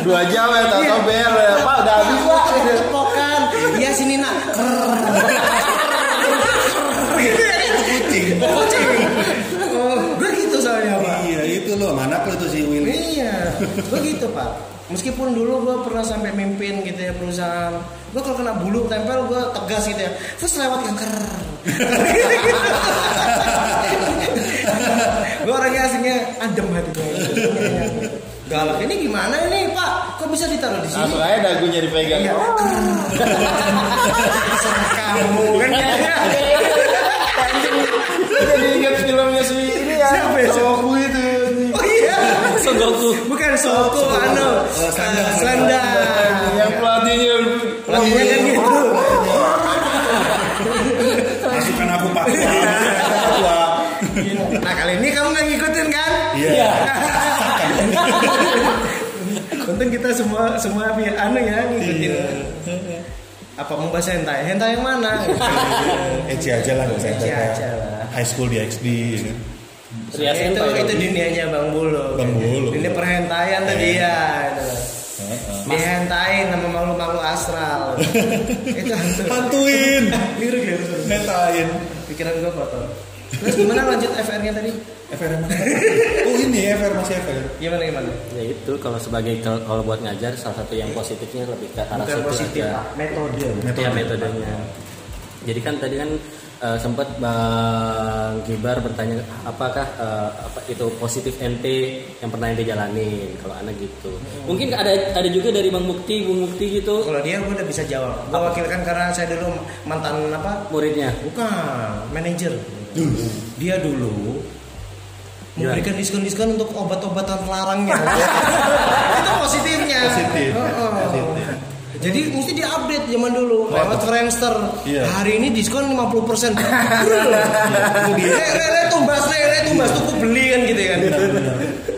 Dua jam ya, tau Iya. BR ya. Pak udah habis pak. Pokan. Iya sini nak. Kucing. Kucing. Oh, gue gitu soalnya pak. Iya itu loh, mana lo tuh si Will. Iya, gue gitu pak. Meskipun dulu gue pernah sampai mimpin gitu ya perusahaan, gue kalau kena bulu tempel gue tegas gitu ya. Terus lewat kanker. gue orangnya aslinya adem hatinya. Galak ini gimana ini pak? Kok bisa ditaruh di sini? Langsung aja dagunya dipegang. Iya. Sama kamu kan kayaknya. Jadi ingat filmnya si ini ya. Siapa ya? Soku itu. Oh iya. Son Goku. Bukan Soku, anu. Oh, Slendang. Slendang. Yang pelatihnya. Pelatihnya kan gitu. Masukkan aku pak. Wah. Nah kali ini kamu nggak ngikutin kan? Iya. Untung kita semua semua anu ya ngikutin. Apa mau bahas hentai? Hentai yang mana? Eci aja lah, nggak usah aja lah. High school di XD. Ya kan? Rias itu itu dunianya Bang Bulu. Bang Bulu. Dunia perhentaian tadi ya. Itu. Heeh. Dihentain sama malu-malu astral. [laughs] itu hantu. Bantuin. Liru [laughs] liru. Netain. Pikiran gua kotor. Terus gimana lanjut FR-nya tadi? FR mana? Oh ini FR masih FR. Gimana gimana? Ya itu kalau sebagai kalau buat ngajar salah satu yang positifnya lebih ke arah Bukan situ positif, metode. Metode. Ya metodenya. Jadi kan tadi kan eh, sempat Bang Gibar bertanya apakah eh, apa itu positif NT yang pernah ente jalanin kalau anak gitu. Mungkin ada ada juga dari Bang Mukti, Bung Mukti gitu Kalau dia gue udah bisa jawab. Gue wakilkan karena saya dulu mantan apa? muridnya. Bukan, manajer. Dia dulu memberikan diskon-diskon untuk obat-obatan terlarangnya. [laughs] itu positifnya. Positif. Heeh. Positif. Jadi mesti diupdate zaman dulu lewat Friendster. Iya. Hari ini diskon 50%. Le, le, le, tumbas, le, le, tumbas tuh aku beli kan gitu kan.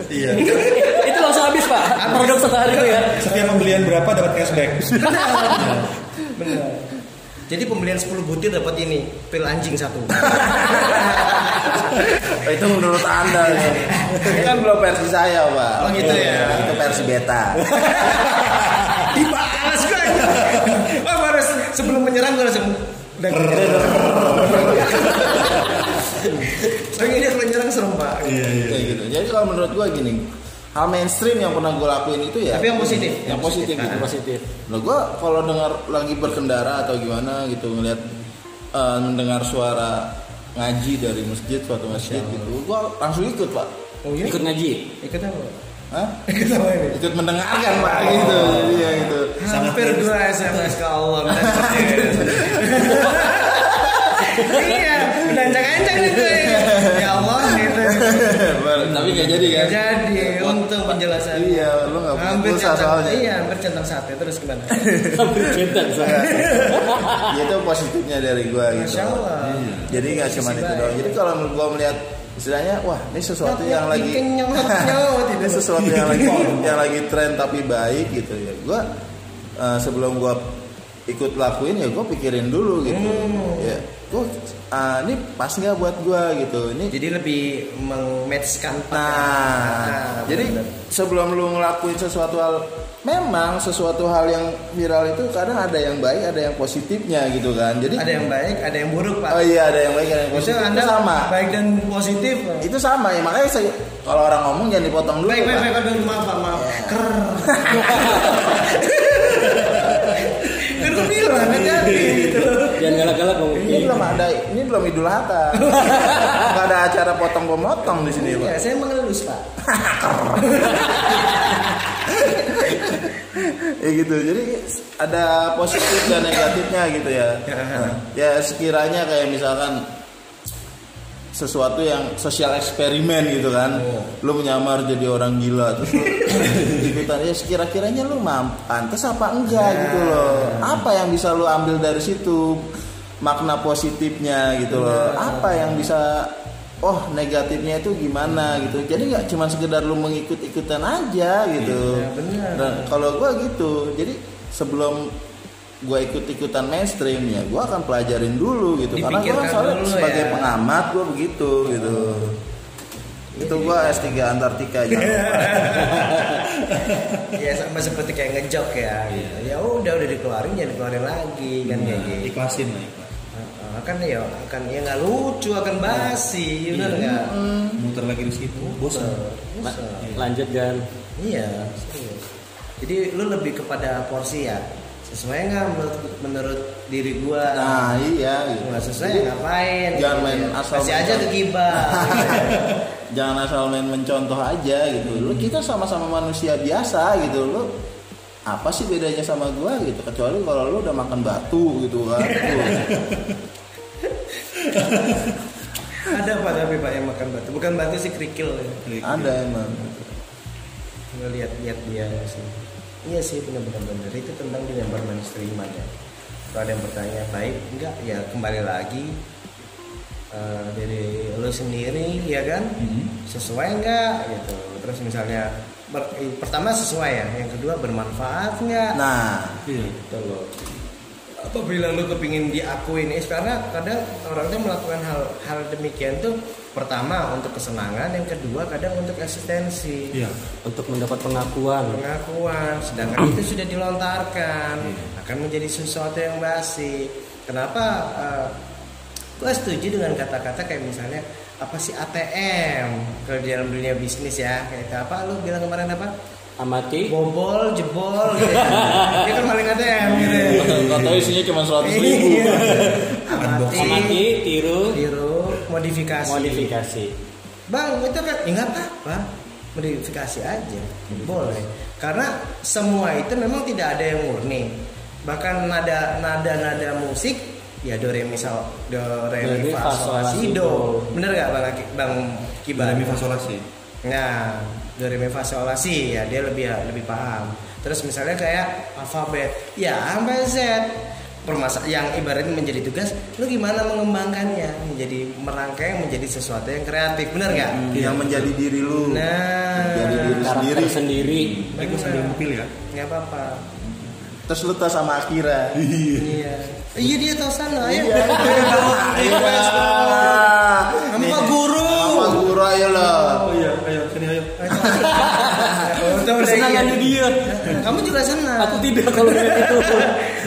Iya. itu langsung habis Pak. Produk satu hari itu ya. Setiap pembelian berapa dapat cashback? [laughs] Benar. Jadi pembelian 10 butir dapat ini, pil anjing satu. [laughs] Itu menurut anda ya. [laughs] Itu kan belum versi saya pak. Oh, gitu ya. Itu versi beta. Sebelum menyerang gue langsung udah Soalnya ini kalau nyerang serem pak. Iya iya. Kayak gitu. Jadi kalau menurut gua gini, hal mainstream yang pernah gue lakuin itu ya. Tapi yang positif. Yang positif gitu. Itu positif. Nah, gue kalau dengar lagi berkendara atau gimana gitu ngelihat eh, mendengar suara ngaji dari masjid suatu masjid gitu, gue langsung ikut pak. Oh iya? Ikut ngaji. Ikut apa? Hah? Ikut apa ini? Ikut mendengarkan pak gitu, jadi ya gitu. Hampir dua SMS ke Allah. [laughs] iya, udah ancang-ancang itu ya. Tapi nggak jadi kan? Jadi, untung penjelasan. Iya, lu nggak Hampir centang, soalnya. iya, hampir centang sate. Terus gimana? [laughs] Hampir saya. Ya, itu positifnya dari gua gitu. Masya Allah. Jadi nggak cuma itu doang. Jadi kalau gua melihat istilahnya, wah ini sesuatu yang lagi [laughs] ini sesuatu yang lagi [laughs] yang lagi tren tapi baik gitu ya. Gua eh, sebelum gua ikut lakuin ya gua pikirin dulu gitu. Hmm. Ya, gua ah, ini pas nggak buat gua gitu. Ini Jadi lebih mengmatchkan Nah, jadi sebelum lu ngelakuin sesuatu hal, memang sesuatu hal yang viral itu kadang ada yang baik, ada yang positifnya gitu kan. Jadi ada yang baik, ada yang buruk pak. Oh iya, ada yang baik, ada yang Maksudnya positif. anda Itu sama. baik dan positif. Itu sama ya, makanya saya kalau orang ngomong jangan dipotong dulu. Baik, baik, Pak. baik, aduh, maaf, Pak, maaf. Ker. [laughs] Kan bilang, hati-hati gitu. Jangan galak-galak Mukti. Ini belum ada, ini belum Idul Adha. Gak ada acara potong-pemotong di sini, Pak. Ya, saya mengelus, Pak. [laughs] ya gitu jadi ada positif dan negatifnya gitu ya Nah, ya sekiranya kayak misalkan sesuatu yang sosial eksperimen gitu kan. Lu menyamar jadi orang gila terus [laughs] ikutan ya sekira-kiranya lu pantas apa enggak? Gitu loh. Apa yang bisa lu ambil dari situ? Makna positifnya gitu loh. Apa yang bisa oh negatifnya itu gimana? gitu. Jadi nggak cuma sekedar lu mengikut-ikutan aja gitu. Iya, benar. Nah, kalau gua gitu. Jadi sebelum gua ikut-ikutan mainstream ya gua akan pelajarin dulu gitu karena gua kan Dipikirkan soalnya dulu sebagai ya. pengamat gua begitu gitu Itu gua S3 Antartika lupa. [laughs] ya sama seperti kayak ngejok ya gitu. ya udah udah dikeluarin jangan dikeluarin lagi kan kayak gitu ikhlasin lah ikhlas Heeh, kan ya akan ya nggak lucu akan basi benar nggak muter lagi di situ bosan La- Bosan. lanjut kan iya serius. jadi lu lebih kepada porsi ya sesuai nggak menurut menurut diri gua Nah, iya gitu. nggak sesuai ya ngapain Jangan gitu main ya. asal kasih aja ke asal. gibah [laughs] Jangan asal main mencontoh aja gitu. Lu kita sama-sama manusia biasa gitu. Lu apa sih bedanya sama gua gitu kecuali kalau lu udah makan batu gitu kan. Ada apa tapi pak yang makan batu bukan batu sih kerikil ya Ada emang. ngelihat-lihat dia sih iya sih benar-benar benar itu tentang dunia bermainstream aja kalau ada yang bertanya baik enggak? Ya kembali lagi eh, dari lo sendiri ya kan? Sesuai enggak? Gitu. Terus misalnya ber- eh, pertama sesuai ya yang kedua bermanfaat enggak? Nah, gitu loh apa bilang lu kepingin diakuin is karena kadang orang tuh melakukan hal hal demikian tuh pertama untuk kesenangan yang kedua kadang untuk eksistensi. Iya untuk mendapat pengakuan. Pengakuan sedangkan itu sudah dilontarkan akan menjadi sesuatu yang basi. Kenapa eh, gue setuju dengan kata-kata kayak misalnya apa sih ATM kalau di dalam dunia bisnis ya? Kayak apa? Lu bilang kemarin apa amati bobol jebol gitu [laughs] ya. dia kan paling ATM gitu ya. kata isinya cuma 100 ribu. Iya. [laughs] amati amati tiru tiru modifikasi modifikasi Bang, itu kan ya nggak apa-apa. Modifikasi aja. Boleh. Karena semua itu memang tidak ada yang murni. Bahkan nada nada nada musik ya do re mi sol do re mi fa fa, sol sol, si si, do. Bener gak Bang Bang Kibar? Demi fasolasi Nah, do re mi fa sol la si ya dia lebih lebih paham. Terus misalnya kayak alfabet, ya sampai Z. Permasa yang ibaratnya menjadi tugas, lu gimana mengembangkannya menjadi merangkai menjadi sesuatu yang kreatif, bener gak? Yang menjadi diri lu. Nah, Jadi diri karakter sendiri. sendiri Baik gue sambil ngupil ya nggak apa-apa. Terus lu tas sama Akira. Iya. Iya dia tahu sana ya. Iya. Kamu Pak Guru. Pak Guru ayo lah. oh iya ayo sini ayo Kesenangannya iya. dia Kamu juga senang. aku tidak kalau ngeliat itu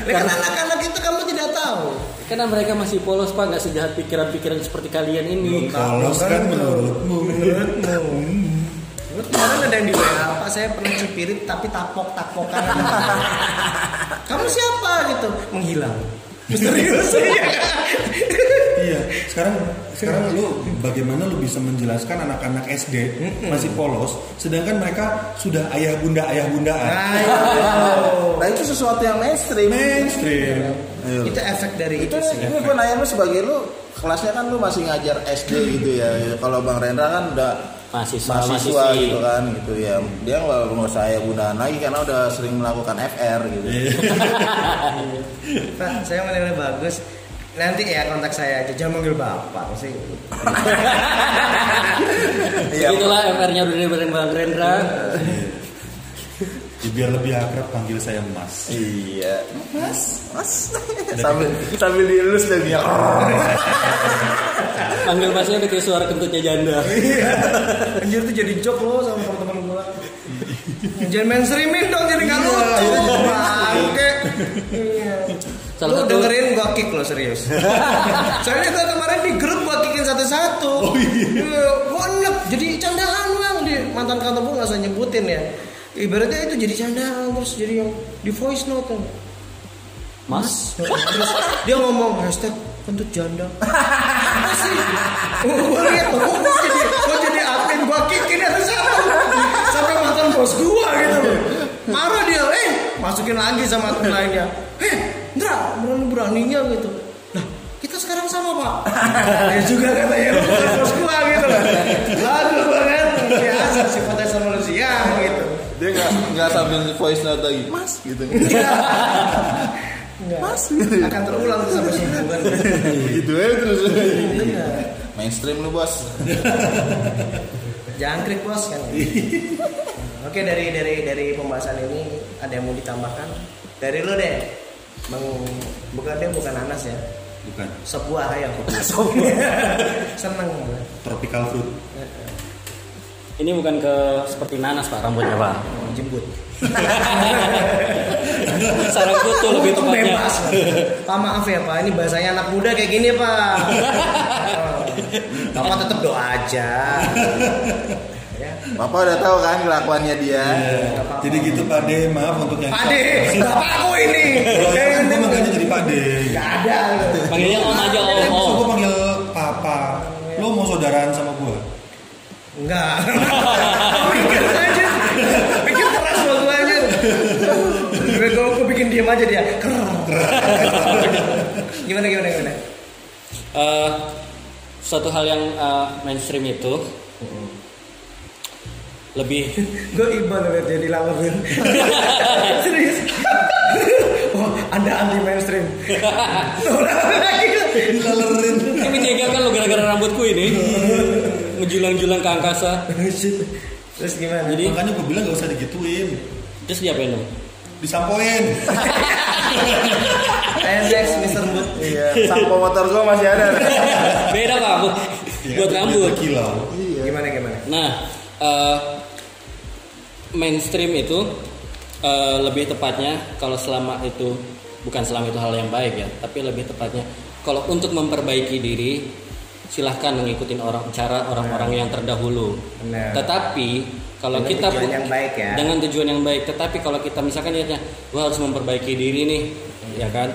Kan anak-anak itu kamu tidak tahu. karena mereka masih polos pak nggak sejahat pikiran-pikiran seperti kalian ini Polos kan menurutmu Menurutmu. Kemarin ada yang di WA Pak saya pernah cipirit tapi tapok-tapokan. [laughs] kamu siapa gitu? Menghilang. Misterius [laughs] [laughs] ya. Iya, sekarang sekarang lu bagaimana lu bisa menjelaskan anak-anak SD masih polos, sedangkan mereka sudah ayah bunda ayah bundaan. Ayo. Nah itu sesuatu yang mainstream. Mainstream. Ayo. Itu efek dari itu itu sih. ini gue nanya lu sebagai lu kelasnya kan lu masih ngajar SD gitu ya kalau bang Rendra kan udah mahasiswa mahasiswa gitu kan gitu ya dia nggak nggak usah ya bundaan lagi karena udah sering melakukan FR gitu [laughs] Pak, saya menilai bagus. Nanti ya kontak saya aja, jangan manggil bapak sih. [laughs] Iya. itulah FR-nya udah diberikan bang Rendra Ya, biar lebih akrab panggil saya Mas. iya mas mas sambil sambil dielus dan dia panggil masnya udah kayak suara kentutnya janda Anjir tuh jadi joke loh sama teman-teman gue. Jangan mainstreamin dong jadi nggak lucu. Bangke. Iya. Salah Lu satu- dengerin gua kick lo serius. [laughs] Soalnya gua kemarin di grup gua kickin satu-satu. Oh iya. Gua enek jadi candaan bang di mantan kantor gua nggak usah nyebutin ya. Ibaratnya itu jadi candaan terus jadi yang di voice note. tuh. mas Terus dia ngomong hashtag kentut janda. Apa sih? Gue lihat loh, gue jadi gue jadi admin gue kickin ada satu sampai mantan bos gue gitu. Marah dia, eh masukin lagi sama temen lainnya. Eh, Ndra, berani beraninya gitu. Nah, kita sekarang sama pak. Dia [laughs] juga katanya lu [laughs] bukan bos gue gitu loh. Lalu banget biasa sifatnya sama manusia gitu. dia nggak nggak sambil voice note lagi mas gitu [laughs] Enggak. mas Akan terulang tuh sampai hubungan. gitu ya terus Iya. mainstream lu bos Jangkrik bos kan. Oke dari dari dari pembahasan ini ada yang mau ditambahkan? Dari lu deh. Bang bukan dia bukan Anas ya. Bukan Sebuah [laughs] ayam. Seneng. tropical fruit. ini bukan ke seperti nanas pak rambutnya pak. Jemput. [laughs] Sarang kutu lebih Itu tepatnya. bebas. Pak maaf ya Pak, ini bahasanya anak muda kayak gini Pak. [laughs] Bapak tetap doa aja. Ya. Bapak udah tahu kan kelakuannya dia. Iya. Jadi gitu Pak De, maaf untuk yang Pak De, bapak aku ini. Kan gue manggilnya jadi Pak De. Gak ada. Panggilnya om aja om om. gue panggil Papa. Lo mau saudaraan sama gue? Enggak. Mikir aja. Mikir keras loh gue aja. Gue gue gue bikin diam aja dia. Gimana gimana gimana? Eh, suatu hal yang eh, mainstream itu lebih [laughs] Gue iba liat dia dilalerin. [laughs] Serius. [laughs] Oh, anda anti mainstream. Dilalerin. ini menyegarkan lo gara-gara rambutku ini menjulang-julang ke angkasa. Terus gimana? Jadi Makanya gue bilang gak usah digituin. terus diapain dong? Disampoin. Pendek Mr. Mood. Iya, sampo motor gua masih ada. Beda pak bu- buat rambut. Kilau. Gimana gimana? Nah, eh, mainstream itu eh, lebih tepatnya kalau selama itu bukan selama itu hal yang baik ya, tapi lebih tepatnya kalau untuk memperbaiki diri silahkan mengikuti orang cara orang-orang yang terdahulu. Benar. Tetapi kalau Dengan kita tujuan yang baik ya. dengan tujuan yang baik, tetapi kalau kita misalkan niatnya gua harus memperbaiki diri nih, ya kan?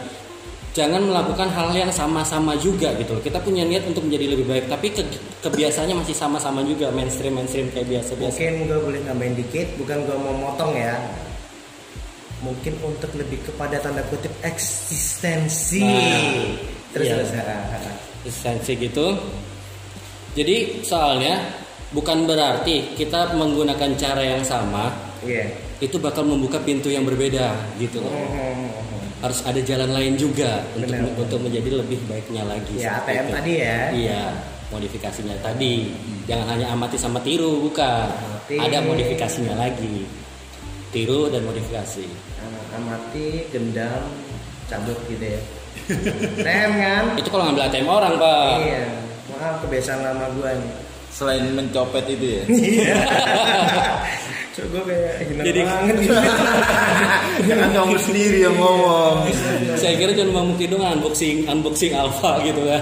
Jangan melakukan hal yang sama-sama juga gitu. loh. Kita punya niat untuk menjadi lebih baik, tapi ke- kebiasaannya masih sama-sama juga mainstream mainstream kayak biasa-biasa. Mungkin gue boleh nambahin dikit, bukan gue mau motong ya. Mungkin untuk lebih kepada tanda kutip eksistensi. Nah, terus iya. terus. esensi gitu. Jadi soalnya bukan berarti kita menggunakan cara yang sama Iya. itu bakal membuka pintu yang berbeda gitu loh. Hmm. Harus ada jalan lain juga untuk Benar. untuk menjadi lebih baiknya lagi. Ya ATM itu. tadi ya. Iya, modifikasinya tadi. Jangan hanya amati sama tiru, bukan. Amati. Ada modifikasinya lagi. Tiru dan modifikasi. Amati, gendam, cabut gitu ya. Rem kan? Itu kalau ngambil ATM orang, Pak. Iya. Maaf kebiasaan lama gue nih. Selain mencopet itu ya. [laughs] Coba gue kayak hina Jadi- banget gitu. [laughs] Jangan kamu sendiri yang ngomong. Saya kira cuma Mukti dong unboxing unboxing alpha gitu kan.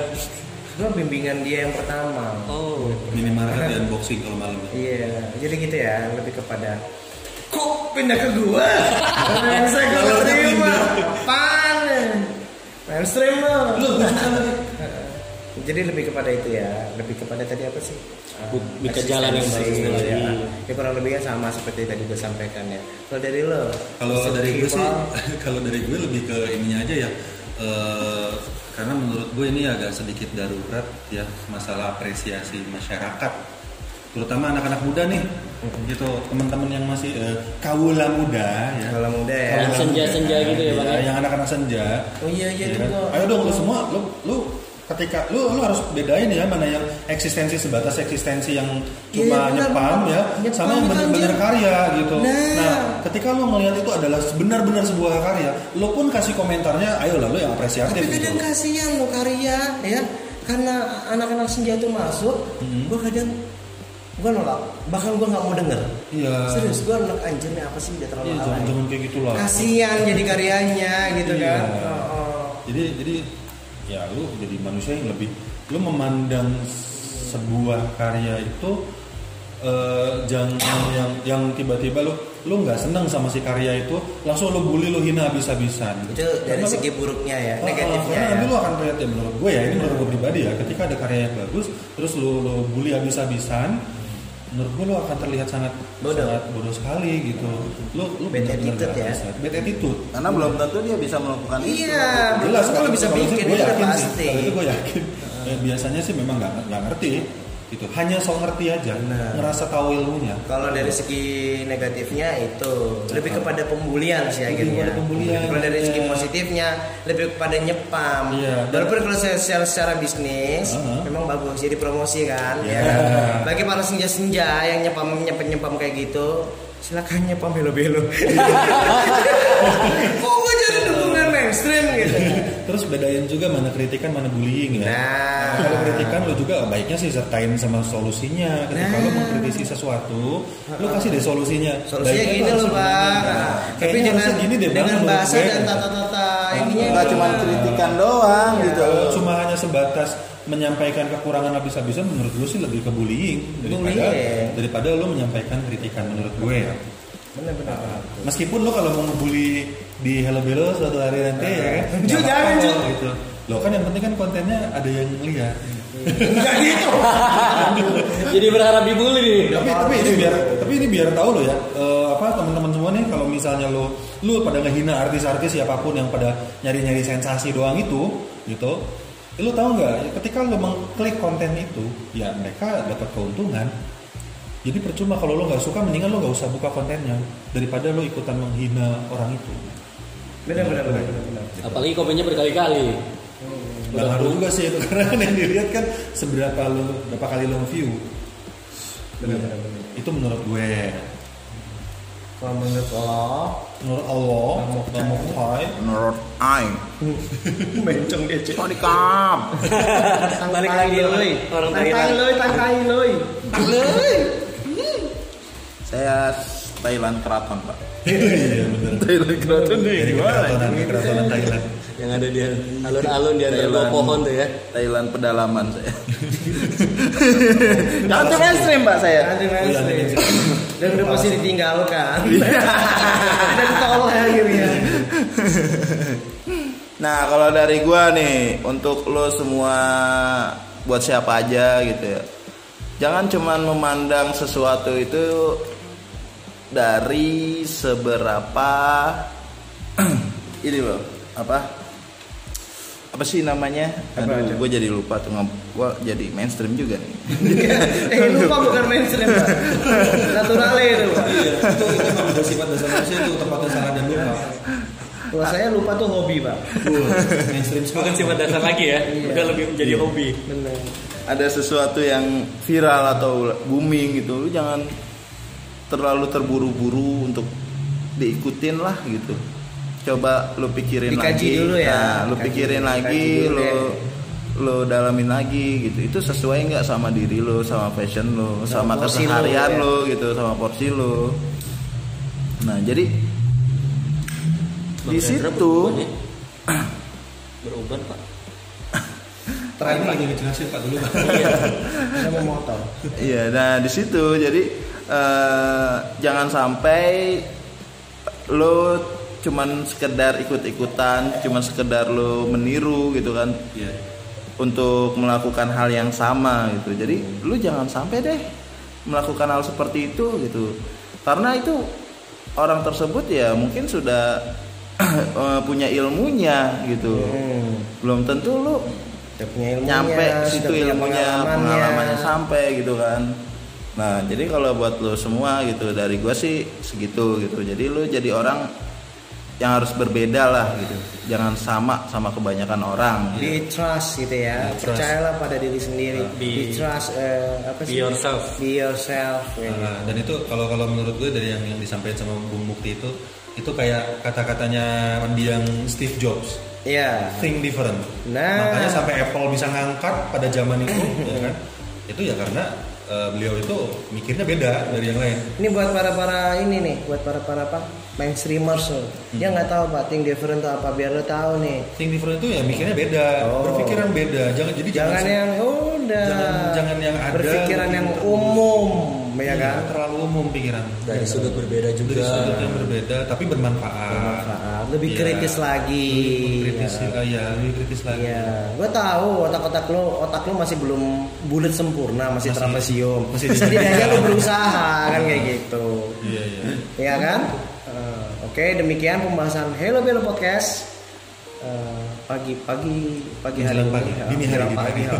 gue bimbingan dia yang pertama. Oh. Minimarket di unboxing kalau malam. Iya, jadi gitu ya, lebih kepada kok pindah ke gua? [laughs] Saya Kalau terima. Apaan? Mainstream lo. Jadi lebih kepada itu ya, lebih kepada tadi apa sih? Bu- Ah, ke jalan yang bagus ya. lagi. Ya kurang lebihnya sama seperti tadi gue sampaikan ya. Kalau dari lo? Kalau dari gue sih, [laughs] kalau dari gue lebih ke ininya aja ya. Eh, karena menurut gue ini agak sedikit darurat ya masalah apresiasi masyarakat, terutama anak-anak muda nih, gitu teman-teman yang masih eh, kaula muda ya. Kalau muda ya. Senja-senja gitu ya, Bang, ya? Yang anak-anak senja. Oh iya iya Ya itu kan? Ayo dong lu semua, lu lu ketika lu lu harus bedain ya mana yang eksistensi sebatas eksistensi yang Iya, cuma benar, nyepam benar. ya Nyepam, sama yang benar-benar karya gitu. Nah. ketika lu melihat itu adalah benar-benar sebuah karya, lu pun kasih komentarnya, ayo lah lu yang apresiatif Tapi gitu. kadang kasihan lo karya ya, karena anak-anak senja itu masuk, Hmm. gue kadang gue nolak, bahkan gue nggak mau denger. Iya. Serius gue nolak anjir nih apa sih dia terlalu Iya, jangan jangan kayak gitulah. Kasihan jadi karyanya gitu Iya. kan. Oh, oh. Jadi jadi ya lu jadi manusia yang lebih lu memandang sebuah karya itu eh, jangan yang yang tiba-tiba lu lu nggak senang sama si karya itu langsung lu bully lu hina habis-habisan. Itu dari Karena segi buruknya ya, Oh, negatifnya karena ya. nanti lu akan lihat ya menurut gue ya ini menurut gue pribadi ya ketika ada karya yang bagus terus lu lu bully habis-habisan menurut gue lu akan terlihat sangat Bodoh. sangat bodoh sekali gitu lu lu Bad attitude ya. bisa. bad attitude Karena belum tentu dia bisa melakukan itu. Iya, jelas kalau bisa bikin gue itu yakin sih pasti. kalau itu gue yakin Eh, biasanya sih memang nggak nggak ngerti gitu hanya sok ngerti aja Benar. ngerasa tahu ilmunya Kalau dari segi negatifnya itu lebih kepada pembulian sih Lebih akhirnya. kepada pembulian, Kalau dari segi iya. positifnya lebih kepada nyepam. Iya. Walaupun kalau saya secara, secara bisnis Uh-huh. memang bagus jadi promosi kan. Iya. Ya. Bagi para senja-senja yang nyepam nyepam nyepam kayak gitu silakan nyepam belo-belo. [laughs] [laughs] Kok gue jadi dukungan mainstream gitu? Terus bedain juga mana kritikan mana bullying ya. Nah. kalau kritikan lu juga baiknya sih sertain sama solusinya. Ketika Nah. lu mengkritisi sesuatu, lu kasih deh solusinya. Solusinya Baiknya gini harus bang. benar. Nah, tapi harusnya gini deh Bang, dengan menurut bahasa gue. dan tata-tata ininya nggak cuma kritikan doang gitu Kalau cuma hanya sebatas menyampaikan kekurangan habis-habisan menurut gue sih lebih ke bullying daripada Bullying. daripada lu menyampaikan kritikan menurut gue ya. Meskipun lo kalau mau ngebully di Hello Bello suatu hari nanti ya kan. Ju, nggak jangan, Ju. gitu. Lo kan yang penting kan kontennya ada yang lihat. Enggak gitu. [laughs] Jadi berharap dibully nih. tapi tapi ini biar tapi ini biar tahu lo ya eh, apa teman-teman semua nih kalau misalnya lo lo pada ngehina artis-artis siapa pun yang pada nyari-nyari sensasi doang itu gitu lo tahu nggak ketika lo mengklik konten itu ya mereka dapat keuntungan jadi percuma kalau lo nggak suka mendingan lo nggak usah buka kontennya daripada lo ikutan menghina orang itu Bener-bener. bener-bener. Apalagi komennya berkali-kali. nggak ngaruh juga sih itu [laughs] karena kan yang dilihat kan seberapa lo berapa kali lo view Bener-bener. bener. itu menurut gue Kalau menurut lo, menurut Allah Namu Thai menurut Aing [laughs] mencong dia cek. mau dikam Balik lagi loy. orang Tangkai Thailand. loy, tangkai loy. Saya Thailand keraton pak iya bener Thailand keraton nih Jadi keratonan, keratonan Thailand. Yang ada di alun-alun di antara dua pohon tuh ya. Thailand pedalaman saya Jangan mainstream mbak saya iya, mainstream. Dan udah pasti ditinggalkan. Dan tolong akhirnya. Nah kalau dari gua nih untuk lo semua buat siapa aja gitu ya Jangan cuman memandang sesuatu itu dari seberapa [clears throat] ini loh apa apa sih namanya? Apa? Aduh, gue jadi lupa tuh gue jadi mainstream juga nih. [laughs] eh lupa bukan mainstream pak. Naturale itu. Iya, itu itu memang bersifat dasar manusia itu tempatnya salah dan lupa. Kalau saya lupa tuh hobi pak. Mainstream. Bukan sifat dasar lagi ya. Iya. Udah lebih menjadi hobi. Bener. Ada sesuatu yang viral atau booming gitu, lu jangan terlalu terburu-buru untuk diikutin lah gitu. Coba lu pikirin Dikaji lagi. dulu ya. Nah, lu Dikaji pikirin dulu, lagi, dulu lu ya. lu dalamin lagi gitu. Itu sesuai nggak sama diri lu, sama fashion lu, sama, lu, keseharian ya. lu gitu, sama porsi lu. Nah, jadi di situ beruban ya? Pak. Terakhir lagi ngejelasin Pak dulu Pak. Saya mau motor. Iya, nah di situ jadi eh, jangan sampai lo cuman sekedar ikut-ikutan, cuman sekedar lo meniru gitu kan Iya. untuk melakukan hal yang sama gitu. Jadi lu jangan sampai deh melakukan hal seperti itu gitu. Karena itu orang tersebut ya mungkin sudah [clears throat] eh, punya ilmunya gitu. Hmm. Belum tentu lu Udah punya ilmunya. nyampe situ ilmunya pengalamannya. pengalamannya sampai gitu kan nah jadi kalau buat lo semua gitu dari gua sih segitu gitu jadi lu jadi orang yang harus berbeda lah gitu jangan sama sama kebanyakan orang Be trust gitu ya. Be trust. Percayalah pada diri sendiri. Be- Be, trust eh, apa Be sih? yourself. Be yourself. ya. Nah, dan itu kalau kalau menurut gue dari yang yang disampaikan sama Bung Mukti itu itu kayak kata-katanya mendiang Steve Jobs Iya. think different Nah. makanya sampai Apple bisa ngangkat pada zaman itu ya kan itu ya karena eh, beliau itu mikirnya beda dari yang lain Ini buat para para ini nih, buat para para apa mainstreamers loh. Dia nggak tahu pak, think different itu apa biar lo tahu nih. think different itu ya mikirnya beda Oh. berpikiran beda jangan jadi Jangan jangan, yang udah. jangan- jangan yang ada Berpikiran gitu. yang umum, ya Iya, kan? terlalu umum pikiran Dari sudut berbeda dari juga. sudut yang berbeda tapi bermanfaat Bermanfaat. Lebih Iya. kritis lagi. lebih kritis ya. ya, ya lebih kritis lagi Iya, gue tahu otak-otak lo, otak lo masih belum bulat sempurna, masih, Masih- trapesium. masih setidaknya lo berusaha kan kayak gitu. iya iya Iya kan? Eh, Oke, demikian pembahasan Hello Belo Podcast. Eh, pagi pagi pagi hari ini, pagi, ya, dini hari, pagi, hari. ya.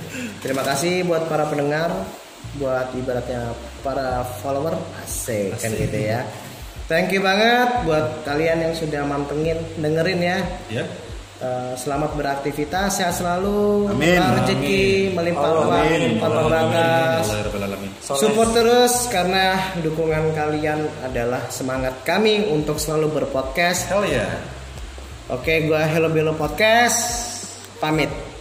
[laughs] Terima kasih buat para pendengar, buat ibaratnya para follower asik, kan gitu ya. Thank you banget buat kalian yang sudah mantengin dengerin ya. ya Eh, selamat beraktivitas, sehat selalu, Amin. rezeki, melimpah ruah, Rabbal Alamin. Support terus karena dukungan kalian adalah semangat kami untuk selalu berpodcast. Hell ya. Oke, gua Hello Belo Podcast pamit.